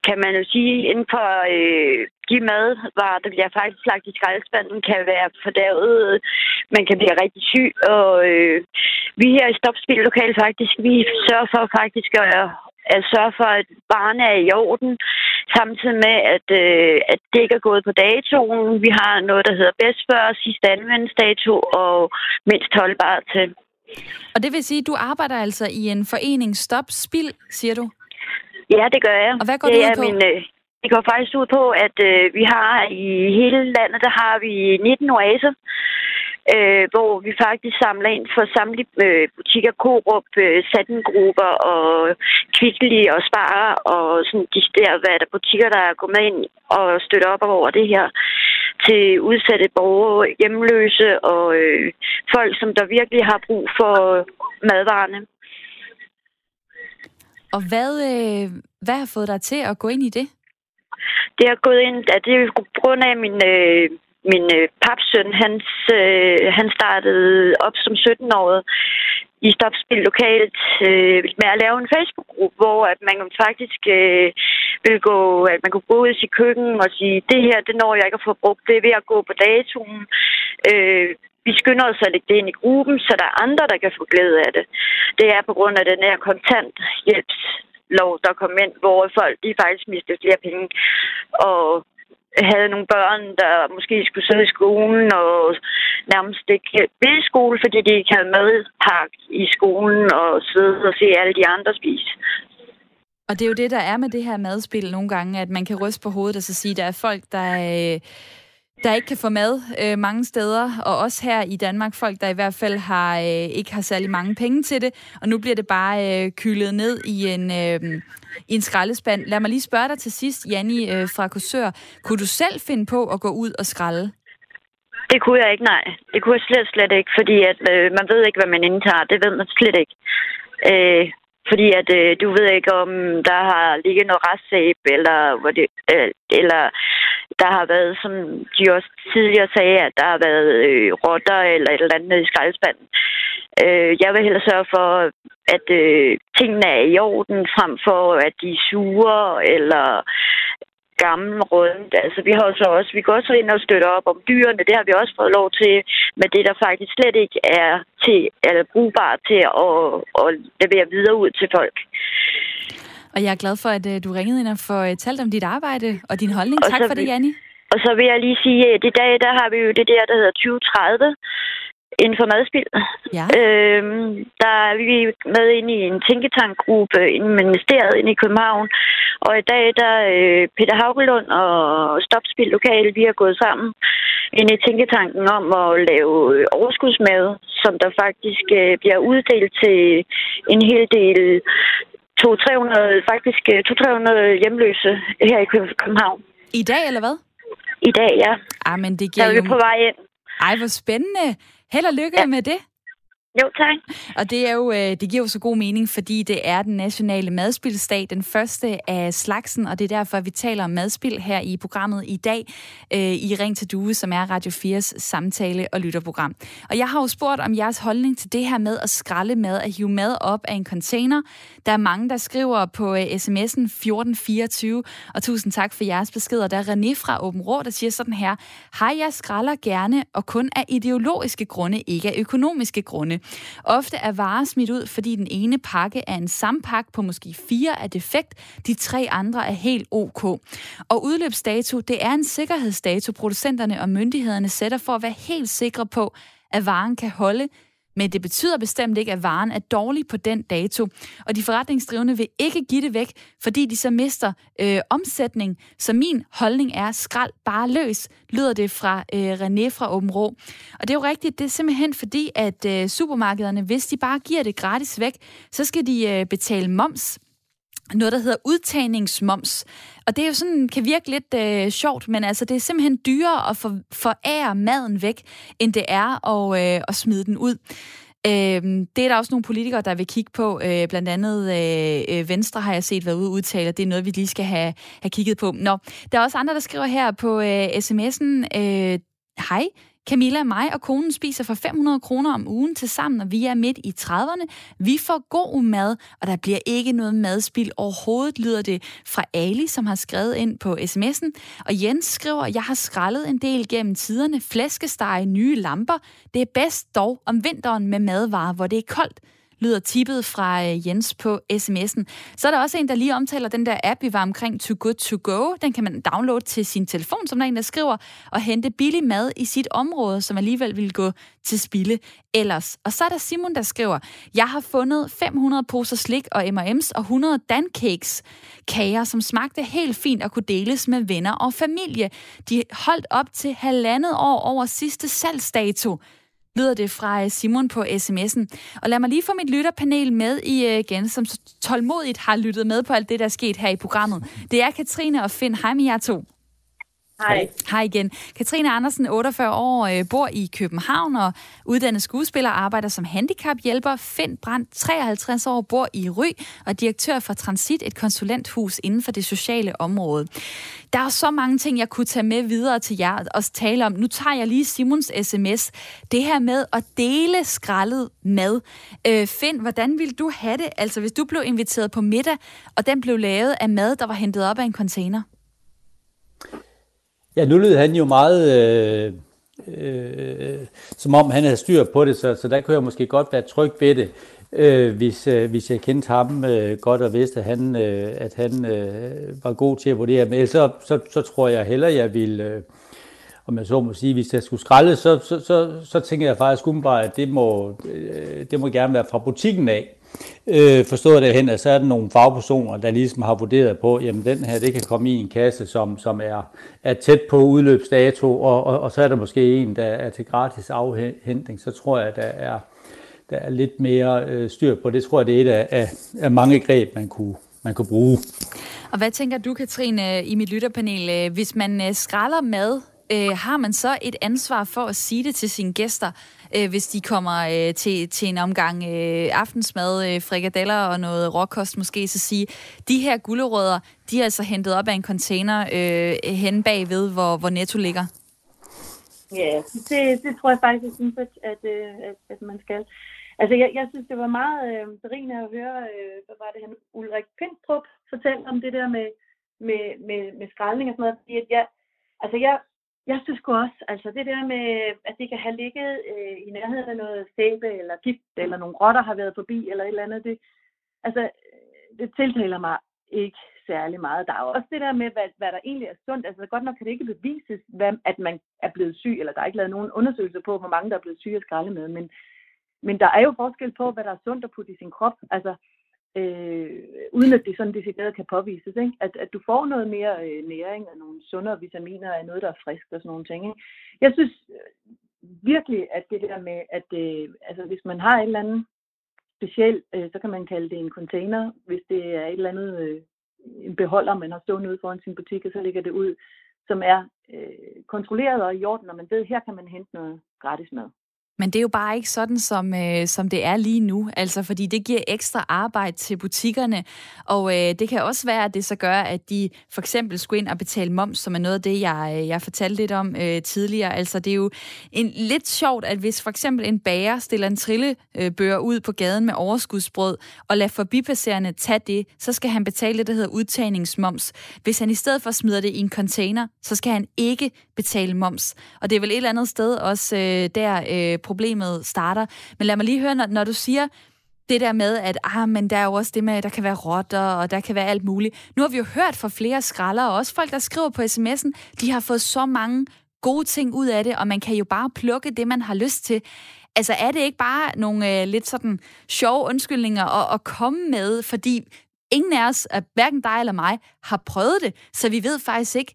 kan man jo sige, inden for øh, de madvarer, der bliver faktisk lagt i skraldespanden, kan være fordærvet. Man kan blive rigtig syg, og øh, vi her i Stopspil Lokal faktisk, vi sørger for faktisk at, at sørge for, at barnet er i orden, samtidig med, at, øh, at det ikke er gået på datoen. Vi har noget, der hedder bedst før, sidste anvendelsesdato og mindst holdbar til. Og det vil sige, at du arbejder altså i en forening Stop Spil, siger du? Ja, det gør jeg. Og hvad går det, det ud på? Min, øh, det går faktisk ud på, at øh, vi har i hele landet, der har vi 19 oaser, øh, hvor vi faktisk samler ind for samtlige øh, butikker, Coop, øh, Sattengrupper og Kvickly og Spar og sådan de der, hvad der butikker, der er gået med ind og støtter op over det her til udsatte borgere, hjemløse og øh, folk, som der virkelig har brug for madvarerne. Og hvad, øh, hvad har fået dig til at gå ind i det? Det har gået ind, at det er på grund af min, øh, min øh, papsøn. Hans, øh, han startede op som 17-årig i Stopspil lokalt øh, med at lave en Facebook-gruppe, hvor at man faktisk øh, vil gå, at man kunne gå ud i sit køkken og sige, det her, det når jeg ikke at få brugt, det er ved at gå på datoen. Øh, vi skynder os at lægge det ind i gruppen, så der er andre, der kan få glæde af det. Det er på grund af den her kontanthjælpslov, der kom ind, hvor folk de faktisk mistede flere penge. Og havde nogle børn, der måske skulle sidde i skolen og nærmest ikke ville i skole, fordi de ikke havde madpakke i skolen og sidde og se alle de andre spise. Og det er jo det, der er med det her madspil nogle gange, at man kan ryste på hovedet og så sige, at der er folk, der, øh, der ikke kan få mad øh, mange steder, og også her i Danmark, folk, der i hvert fald har øh, ikke har særlig mange penge til det, og nu bliver det bare øh, kylet ned i en, øh, i en skraldespand. Lad mig lige spørge dig til sidst, Janni øh, fra Korsør. Kunne du selv finde på at gå ud og skralde? Det kunne jeg ikke, nej. Det kunne jeg slet, slet ikke, fordi at, øh, man ved ikke, hvad man indtager. Det ved man slet ikke. Øh, fordi at øh, du ved ikke, om der har ligget noget restsæb, eller, hvor det, øh, eller der har været, som de også tidligere sagde, at der har været øh, rotter eller et eller andet i skraldespanden. Øh, jeg vil hellere sørge for, at øh, tingene er i orden, frem for at de er sure, eller gammel rundt. Altså, vi har så også, vi går også ind og støtter op om dyrene. Det har vi også fået lov til, men det der faktisk slet ikke er til, eller brugbart til at, at levere videre ud til folk. Og jeg er glad for, at uh, du ringede ind og får uh, talt om dit arbejde og din holdning. Og tak for det, Janni. Og så vil jeg lige sige, at i dag, der har vi jo det der, der hedder 2030 inden for madspild. Ja. Øhm, der er vi med ind i en tænketankgruppe i ministeriet inde i København. Og i dag, der øh, Peter Haugelund og Stopspild Lokal, vi har gået sammen ind i tænketanken om at lave overskudsmad, som der faktisk øh, bliver uddelt til en hel del 200-300, faktisk 200-300 øh, hjemløse her i København. I dag, eller hvad? I dag, ja. Ah, men det giver der er vi jo... på vej ind. Ej, hvor spændende. Held og lykke ja. med det. Jo, tak. Og det, er jo, øh, det giver jo så god mening, fordi det er den nationale madspildsdag, den første af slagsen, og det er derfor, vi taler om madspild her i programmet i dag øh, i Ring til Due, som er Radio 4's samtale- og lytterprogram. Og jeg har jo spurgt om jeres holdning til det her med at skralde mad, at hive mad op af en container. Der er mange, der skriver på øh, sms'en 1424, og tusind tak for jeres beskeder. Der er René fra Åben Rå, der siger sådan her, Hej, jeg skralder gerne, og kun af ideologiske grunde, ikke af økonomiske grunde. Ofte er varer smidt ud, fordi den ene pakke er en sampakke på måske fire er defekt, de tre andre er helt ok. Og udløbsdato, det er en sikkerhedsdato, producenterne og myndighederne sætter for at være helt sikre på, at varen kan holde men det betyder bestemt ikke, at varen er dårlig på den dato. Og de forretningsdrivende vil ikke give det væk, fordi de så mister øh, omsætning. Så min holdning er, skrald bare løs, lyder det fra øh, René fra Åben Rå. Og det er jo rigtigt, det er simpelthen fordi, at øh, supermarkederne, hvis de bare giver det gratis væk, så skal de øh, betale moms noget, der hedder udtagningsmoms. Og det er jo sådan, kan virke lidt øh, sjovt, men altså, det er simpelthen dyrere at for, forære maden væk, end det er at, øh, at smide den ud. Øh, det er der også nogle politikere, der vil kigge på. Øh, blandt andet øh, øh Venstre har jeg set været ude og udtale, det er noget, vi lige skal have, have kigget på. Nå, der er også andre, der skriver her på øh, sms'en, øh, Hej, Camilla, mig og konen spiser for 500 kroner om ugen til sammen, og vi er midt i 30'erne. Vi får god mad, og der bliver ikke noget madspil overhovedet, lyder det fra Ali, som har skrevet ind på sms'en. Og Jens skriver, jeg har skrællet en del gennem tiderne. Flæskesteg, nye lamper. Det er bedst dog om vinteren med madvarer, hvor det er koldt lyder tippet fra øh, Jens på sms'en. Så er der også en, der lige omtaler den der app, vi var omkring Too Good To Go. Den kan man downloade til sin telefon, som der en, der skriver, og hente billig mad i sit område, som alligevel vil gå til spilde ellers. Og så er der Simon, der skriver, jeg har fundet 500 poser slik og M&M's og 100 dancakes kager, som smagte helt fint og kunne deles med venner og familie. De holdt op til halvandet år over sidste salgsdato lyder det fra øh, Simon på sms'en. Og lad mig lige få mit lytterpanel med øh, igen, som tålmodigt har lyttet med på alt det, der er sket her i programmet. Det er Katrine og Finn. Hej med jer to. Hej. Hej igen. Katrine Andersen, 48 år, øh, bor i København og uddannet skuespiller, arbejder som handicaphjælper. Finn Brandt, 53 år, bor i Ry og direktør for Transit, et konsulenthus inden for det sociale område. Der er så mange ting, jeg kunne tage med videre til jer og tale om. Nu tager jeg lige Simons sms. Det her med at dele skrællet mad. Øh, Finn, hvordan ville du have det, altså hvis du blev inviteret på middag, og den blev lavet af mad, der var hentet op af en container? Ja, nu lød han jo meget, øh, øh, som om han havde styr på det, så, så der kunne jeg måske godt være tryg ved det, øh, hvis, øh, hvis jeg kendte ham øh, godt og vidste, at han, øh, at han øh, var god til at vurdere. Men så, så, så tror jeg heller, jeg ville, øh, om jeg så må sige, hvis jeg skulle skralde, så, så, så, så tænker jeg faktisk umiddelbart, at det må, øh, det må gerne være fra butikken af. Øh, forstået derhen, at så er der nogle fagpersoner, der ligesom har vurderet på, jamen den her, det kan komme i en kasse, som, som er, er tæt på udløbsdato, og, og, og så er der måske en, der er til gratis afhentning, så tror jeg, der er, der er lidt mere øh, styr på. Det tror jeg, det er et af, af, af mange greb, man kunne, man kunne bruge. Og hvad tænker du, Katrine, i mit lytterpanel? Øh, hvis man øh, skralder mad, øh, har man så et ansvar for at sige det til sine gæster? øh, hvis de kommer øh, til, til en omgang øh, aftensmad, øh, frikadeller og noget råkost måske, så sige, de her gulerødder, de er altså hentet op af en container øh, hen bagved, hvor, hvor Netto ligger. Ja, det, det tror jeg faktisk, at, at, at, at man skal. Altså, jeg, jeg synes, det var meget øh, berigende at høre, øh, hvad var det, han, Ulrik Pindrup fortalte om det der med, med, med, med skraldning og sådan noget, fordi at jeg, altså jeg, jeg synes også, altså det der med, at det kan have ligget øh, i nærheden af noget sæbe eller gift, eller nogle rotter har været forbi, eller et eller andet, det, altså, det tiltaler mig ikke særlig meget. Der er også det der med, hvad, hvad der egentlig er sundt. Altså godt nok kan det ikke bevises, hvad, at man er blevet syg, eller der er ikke lavet nogen undersøgelser på, hvor mange der er blevet syge af skraldemad, men, men der er jo forskel på, hvad der er sundt at putte i sin krop. Altså, øh, uden at det sådan decideret kan påvises. Ikke? At, at du får noget mere øh, næring og nogle sundere vitaminer af noget, der er frisk og sådan nogle ting. Ikke? Jeg synes øh, virkelig, at det der med, at øh, altså, hvis man har et eller andet specielt, øh, så kan man kalde det en container, hvis det er et eller andet øh, en beholder, man har stående ude foran sin butik, og så ligger det ud, som er øh, kontrolleret og i orden, og man ved, her kan man hente noget gratis mad. Men det er jo bare ikke sådan, som, øh, som det er lige nu, altså fordi det giver ekstra arbejde til butikkerne, og øh, det kan også være, at det så gør, at de for eksempel skulle ind og betale moms, som er noget af det, jeg, øh, jeg fortalte lidt om øh, tidligere. Altså det er jo en, lidt sjovt, at hvis for eksempel en bager stiller en trillebør øh, ud på gaden med overskudsbrød, og lader forbipasserende tage det, så skal han betale det, der hedder udtagningsmoms. Hvis han i stedet for smider det i en container, så skal han ikke betale moms. Og det er vel et eller andet sted også øh, der øh, problemet starter. Men lad mig lige høre, når, når du siger det der med, at ah, men der er jo også det med, at der kan være rotter, og der kan være alt muligt. Nu har vi jo hørt fra flere skralder, og også folk, der skriver på sms'en, de har fået så mange gode ting ud af det, og man kan jo bare plukke det, man har lyst til. Altså er det ikke bare nogle øh, lidt sådan sjove undskyldninger at, at komme med, fordi ingen af os, hverken dig eller mig, har prøvet det, så vi ved faktisk ikke,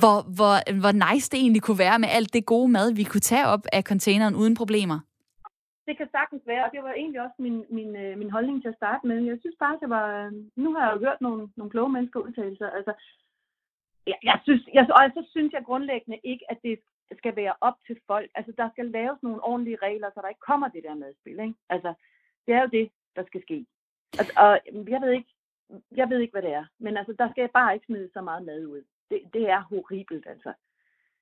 hvor, hvor, hvor nice det egentlig kunne være med alt det gode mad, vi kunne tage op af containeren uden problemer. Det kan sagtens være, og det var egentlig også min, min, øh, min holdning til at starte med. Jeg synes bare, det var... Øh, nu har jeg jo hørt nogle, nogle kloge mennesker udtale sig. Altså, jeg, jeg synes, jeg, og så synes jeg grundlæggende ikke, at det skal være op til folk. Altså, der skal laves nogle ordentlige regler, så der ikke kommer det der madspil. Ikke? Altså, det er jo det, der skal ske. Altså, og jeg ved ikke, jeg ved ikke, hvad det er. Men altså, der skal bare ikke smide så meget mad ud det, det er horribelt, altså.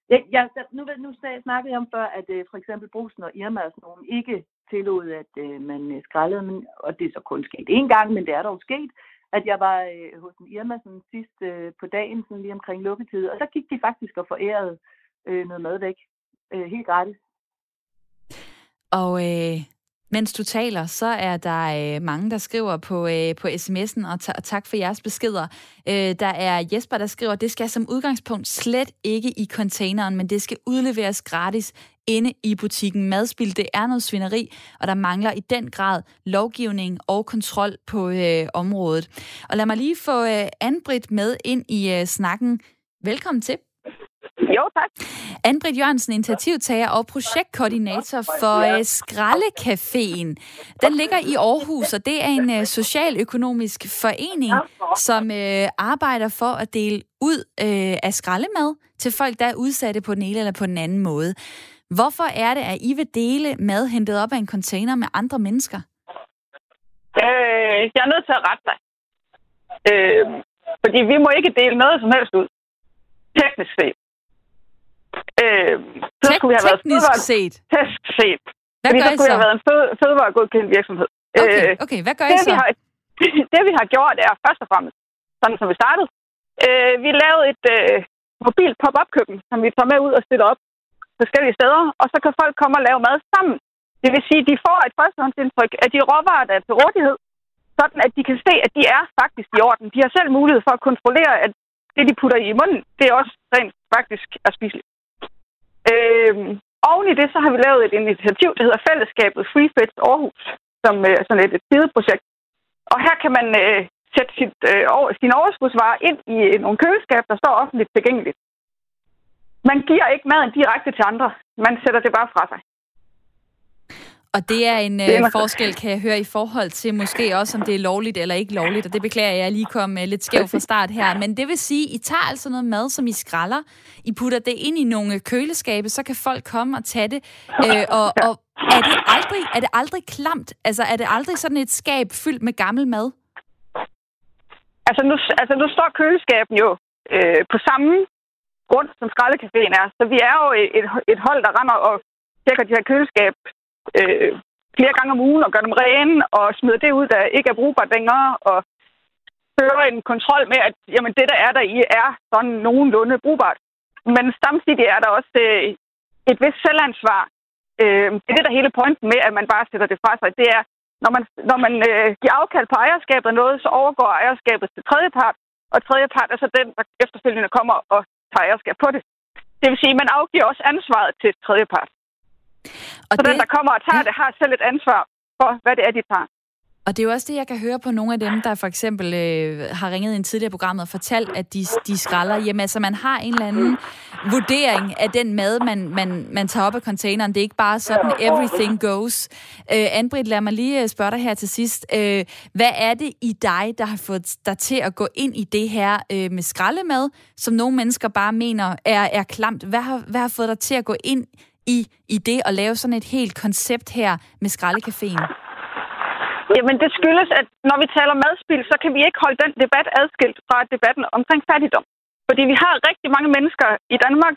Jeg, jeg, nu, nu snakkede jeg om før, at øh, for eksempel Brusen og Irma og sådan nogen ikke tillod, at øh, man skraldede, skrællede, men, og det er så kun sket én gang, men det er dog sket, at jeg var hos en Irma sådan, sidst på dagen, sådan lige omkring lukketid, og så gik de faktisk og forærede noget mad væk, helt gratis. Og øh, mens du taler, så er der øh, mange, der skriver på, øh, på sms'en, og, ta- og tak for jeres beskeder. Øh, der er Jesper, der skriver, det skal som udgangspunkt slet ikke i containeren, men det skal udleveres gratis inde i butikken. Madspil, det er noget svineri, og der mangler i den grad lovgivning og kontrol på øh, området. Og lad mig lige få øh, Anbrit med ind i øh, snakken. Velkommen til. Jo, tak. Anne-Britt Jørgensen, initiativtager og projektkoordinator for uh, Skraldecaféen. Den ligger i Aarhus, og det er en uh, socialøkonomisk forening, som uh, arbejder for at dele ud af skraldemad til folk, der er udsatte på den ene eller på den anden måde. Hvorfor er det, at I vil dele mad hentet op af en container med andre mennesker? Øh, jeg er nødt til at rette dig. Øh, fordi vi må ikke dele noget som helst ud. Teknisk set. Øh, så Tek- skulle vi have været fødevare... set? Teknisk set. Hvad Fordi gør så skulle I så? have været en fød- fødevaregodkendt virksomhed. Okay, øh, okay. hvad gør I det, så? Vi har, det vi har gjort er først og fremmest, sådan som vi startede, øh, vi lavede et øh, mobilt pop-up-køkken, som vi tager med ud og stiller op forskellige steder, og så kan folk komme og lave mad sammen. Det vil sige, at de får et førstehåndsindtryk af de råvarer, der er til rådighed, sådan at de kan se, at de er faktisk i orden. De har selv mulighed for at kontrollere, at det, de putter i munden, det er også rent faktisk er spiseligt. Øh, oven i det, så har vi lavet et initiativ, der hedder Fællesskabet Free Fits Aarhus, som øh, er øh, sådan et, et sideprojekt. Og her kan man øh, sætte sit, øh, over, sin overskudsvarer ind i øh, nogle køleskab, der står offentligt tilgængeligt. Man giver ikke maden direkte til andre. Man sætter det bare fra sig. Og det er en øh, forskel, kan jeg høre, i forhold til måske også, om det er lovligt eller ikke lovligt. Og det beklager jeg, jeg lige kom øh, lidt skæv fra start her. Men det vil sige, I tager altså noget mad, som I skralder. I putter det ind i nogle køleskabe, så kan folk komme og tage det. Øh, og, og er, det aldrig, er det aldrig klamt? Altså, er det aldrig sådan et skab fyldt med gammel mad? Altså, nu, altså, nu står køleskaben jo øh, på samme grund, som skraldecaféen er. Så vi er jo et, et hold, der render og tjekker de her køleskab øh, flere gange om ugen og gør dem rene og smider det ud, der ikke er brugbart længere. Og føre en kontrol med, at jamen, det, der er der i, er sådan nogenlunde brugbart. Men samtidig er der også øh, et vist selvansvar. Øh, det er det, der hele pointen med, at man bare sætter det fra sig. Det er, når man, når man øh, giver afkald på ejerskabet af noget, så overgår ejerskabet til tredjepart, og tredjepart er så den, der efterfølgende kommer og tager ejerskab på det. Det vil sige, at man afgiver også ansvaret til tredjepart. Og så det, den, der kommer og tager ja. det, har selv et ansvar for, hvad det er, de tager. Og det er jo også det, jeg kan høre på nogle af dem, der for eksempel øh, har ringet ind tidligere i programmet og fortalt, at de, de skralder. Jamen altså, man har en eller anden vurdering af den mad, man, man, man tager op af containeren. Det er ikke bare sådan, everything goes. Øh, Anbrit, lad mig lige øh, spørge dig her til sidst. Øh, hvad er det i dig, der har fået dig til at gå ind i det her øh, med skraldemad, som nogle mennesker bare mener er, er klamt? Hvad har, hvad har fået dig til at gå ind i, i det at lave sådan et helt koncept her med skraldecaféen? Jamen, det skyldes, at når vi taler madspil, så kan vi ikke holde den debat adskilt fra debatten omkring fattigdom. Fordi vi har rigtig mange mennesker i Danmark,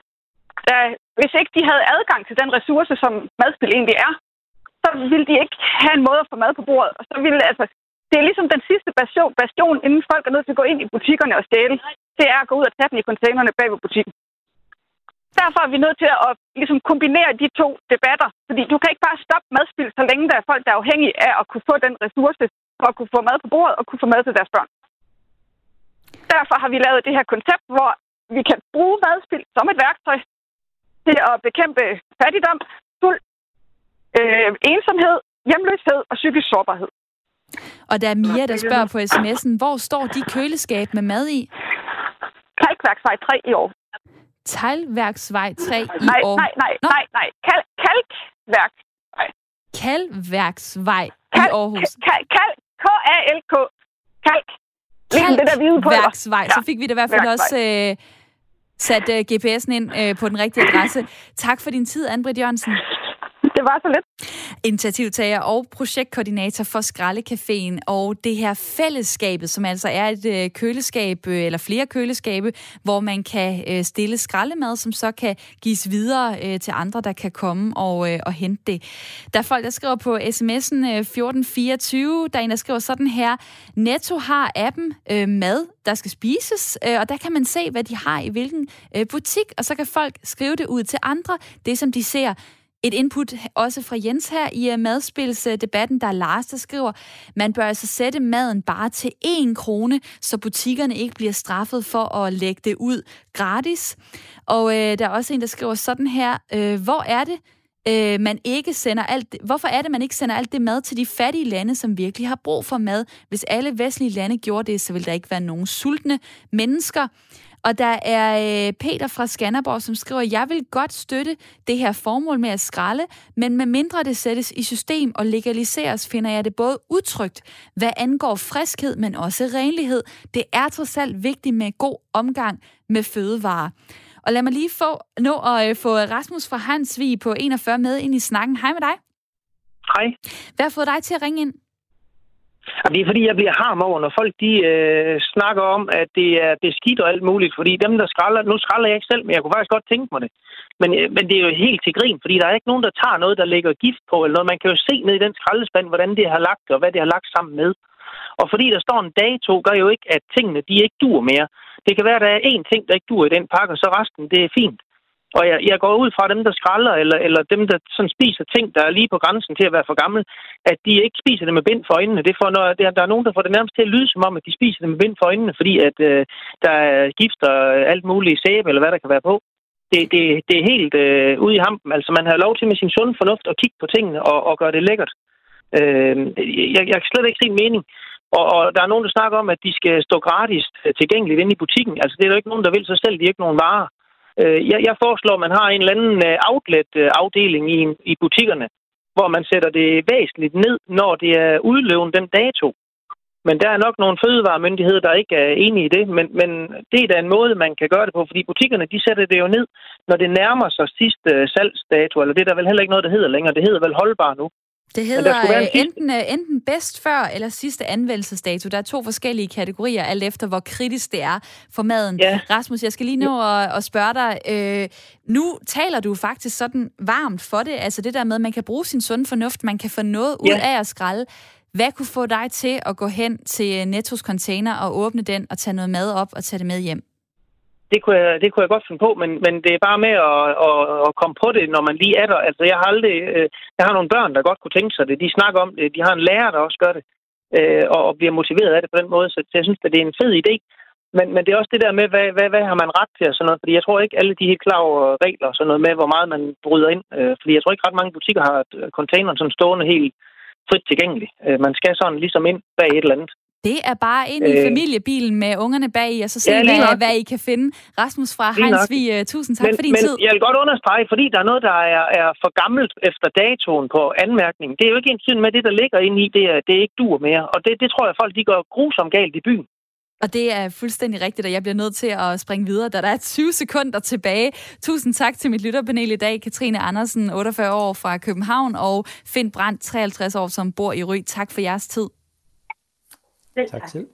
der, hvis ikke de havde adgang til den ressource, som madspil egentlig er, så ville de ikke have en måde at få mad på bordet. Og så ville, altså, det er ligesom den sidste bastion, bastion, inden folk er nødt til at gå ind i butikkerne og stjæle. Det er at gå ud og tage den i containerne bag ved butikken. Derfor er vi nødt til at ligesom, kombinere de to debatter. Fordi du kan ikke bare stoppe madspil, så længe der er folk, der er afhængige af at kunne få den ressource for at kunne få mad på bordet og kunne få mad til deres børn. Derfor har vi lavet det her koncept, hvor vi kan bruge madspil som et værktøj til at bekæmpe fattigdom, sult, øh, ensomhed, hjemløshed og psykisk sårbarhed. Og der er Mia, der spørger på sms'en, hvor står de køleskab med mad i? Kalkværksvej 3 i år. Teglværksvej 3 i nej, år. Nej, nej, Nå. nej, nej. Kal kalkværksvej. Kalkværksvej kal, i Aarhus. Kal, kal, K-A-L-K. Kalk. Kalk. Det der hvide på Værksvej. Så fik vi det i hvert fald også øh, sat øh, GPS'en ind øh, på den rigtige adresse. Tak for din tid, Anne-Britt Jørgensen. Det var så lidt. Initiativtager og projektkoordinator for Skraldecaféen og det her fællesskabet, som altså er et øh, køleskab, øh, eller flere køleskabe, hvor man kan øh, stille skraldemad, som så kan gives videre til andre, der kan komme og, og hente det. Der er folk, der skriver på sms'en 1424, der er en, der skriver sådan her, Netto har appen mad, der skal spises, og der kan man se, hvad de har i hvilken butik, og så kan folk skrive det ud til andre, det som de ser et input også fra Jens her i øh, madspilsdebatten, der er Lars, der skriver, man bør altså sætte maden bare til 1 krone, så butikkerne ikke bliver straffet for at lægge det ud gratis. Og øh, der er også en, der skriver sådan her, øh, hvor er det, øh, man ikke sender alt, hvorfor er det, man ikke sender alt det mad til de fattige lande, som virkelig har brug for mad? Hvis alle vestlige lande gjorde det, så ville der ikke være nogen sultne mennesker. Og der er øh, Peter fra Skanderborg, som skriver, jeg vil godt støtte det her formål med at skralde, men med mindre det sættes i system og legaliseres, finder jeg det både utrygt, hvad angår friskhed, men også renlighed. Det er trods alt vigtigt med god omgang med fødevarer. Og lad mig lige få, nå at øh, få Rasmus fra Hansvig på 41 med ind i snakken. Hej med dig. Hej. Hvad har fået dig til at ringe ind? Jamen, det er fordi, jeg bliver harm over, når folk de øh, snakker om, at det er beskidt og alt muligt. Fordi dem, der skralder, nu skralder jeg ikke selv, men jeg kunne faktisk godt tænke mig det. Men, øh, men det er jo helt til grin, fordi der er ikke nogen, der tager noget, der lægger gift på, eller noget. Man kan jo se ned i den skraldespand, hvordan det har lagt, og hvad det har lagt sammen med. Og fordi der står en dato, gør jo ikke, at tingene de ikke dur mere. Det kan være, at der er én ting, der ikke dur i den pakke, og så resten, det er fint. Og jeg, jeg går ud fra dem, der skralder, eller, eller dem, der sådan spiser ting, der er lige på grænsen til at være for gammel, at de ikke spiser det med bind for øjnene. Det får, når, der, der er nogen, der får det nærmest til at lyde som om, at de spiser det med bind for øjnene, fordi at øh, der er gifter alt muligt sæbe, eller hvad der kan være på. Det, det, det er helt øh, ude i hampen. Altså, man har lov til med sin sunde fornuft at kigge på tingene og, og gøre det lækkert. Øh, jeg, jeg kan slet ikke se en mening. Og, og der er nogen, der snakker om, at de skal stå gratis øh, tilgængeligt inde i butikken. Altså, det er jo ikke nogen, der vil så selv, de er ikke nogen varer. Øh, jeg, jeg foreslår, at man har en eller anden øh, outlet-afdeling øh, i, i butikkerne, hvor man sætter det væsentligt ned, når det er udløven den dato. Men der er nok nogle fødevaremyndigheder, der ikke er enige i det, men, men det er da en måde, man kan gøre det på, fordi butikkerne, de sætter det jo ned, når det nærmer sig sidste øh, salgsdato, eller det er der vel heller ikke noget, der hedder længere. Det hedder vel holdbar nu. Det hedder øh, enten, øh, enten bedst før eller sidste anvendelsesdato. Der er to forskellige kategorier, alt efter hvor kritisk det er for maden. Ja. Rasmus, jeg skal lige nå at, at spørge dig. Øh, nu taler du faktisk sådan varmt for det, altså det der med, at man kan bruge sin sunde fornuft, man kan få noget ud ja. af at skralde. Hvad kunne få dig til at gå hen til Nettos container og åbne den og tage noget mad op og tage det med hjem? Det kunne jeg, det kunne jeg godt finde på, men, men det er bare med at, at, at komme på det, når man lige er der. Altså, jeg har aldrig... Øh, jeg har nogle børn, der godt kunne tænke sig det. De snakker om det. De har en lærer, der også gør det, øh, og, og bliver motiveret af det på den måde. Så, så jeg synes, at det er en fed idé. Men, men det er også det der med, hvad, hvad, hvad har man ret til og sådan noget. Fordi jeg tror ikke, alle de helt klare regler og sådan noget med, hvor meget man bryder ind. Øh, fordi jeg tror ikke, ret mange butikker har øh, containeren sådan stående helt frit tilgængelig. Øh, man skal sådan ligesom ind bag et eller andet. Det er bare ind i øh, familiebilen med ungerne bag i, og så se, ja, hvad, hvad I kan finde. Rasmus fra Heinsvig, uh, tusind tak men, for din men tid. jeg vil godt understrege, fordi der er noget, der er, er for gammelt efter datoen på anmærkning. Det er jo ikke en med det, der ligger inde i, det er, det er ikke dur mere. Og det, det tror jeg, folk de går grusomt galt i byen. Og det er fuldstændig rigtigt, og jeg bliver nødt til at springe videre, da der er 20 sekunder tilbage. Tusind tak til mit lytterpanel i dag. Katrine Andersen, 48 år fra København, og Finn Brandt, 53 år, som bor i Ry. Tak for jeres tid. Selv tak. selv.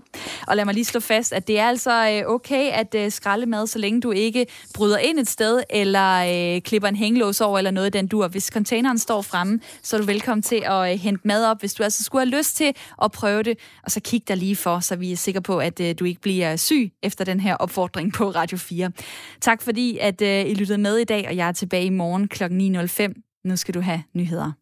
Og lad mig lige slå fast, at det er altså øh, okay at øh, skralde mad, så længe du ikke bryder ind et sted, eller øh, klipper en hængelås over, eller noget af den dur. Hvis containeren står fremme, så er du velkommen til at øh, hente mad op, hvis du altså skulle have lyst til at prøve det. Og så kig der lige for, så vi er sikre på, at øh, du ikke bliver syg efter den her opfordring på Radio 4. Tak fordi, at øh, I lyttede med i dag, og jeg er tilbage i morgen kl. 9.05. Nu skal du have nyheder.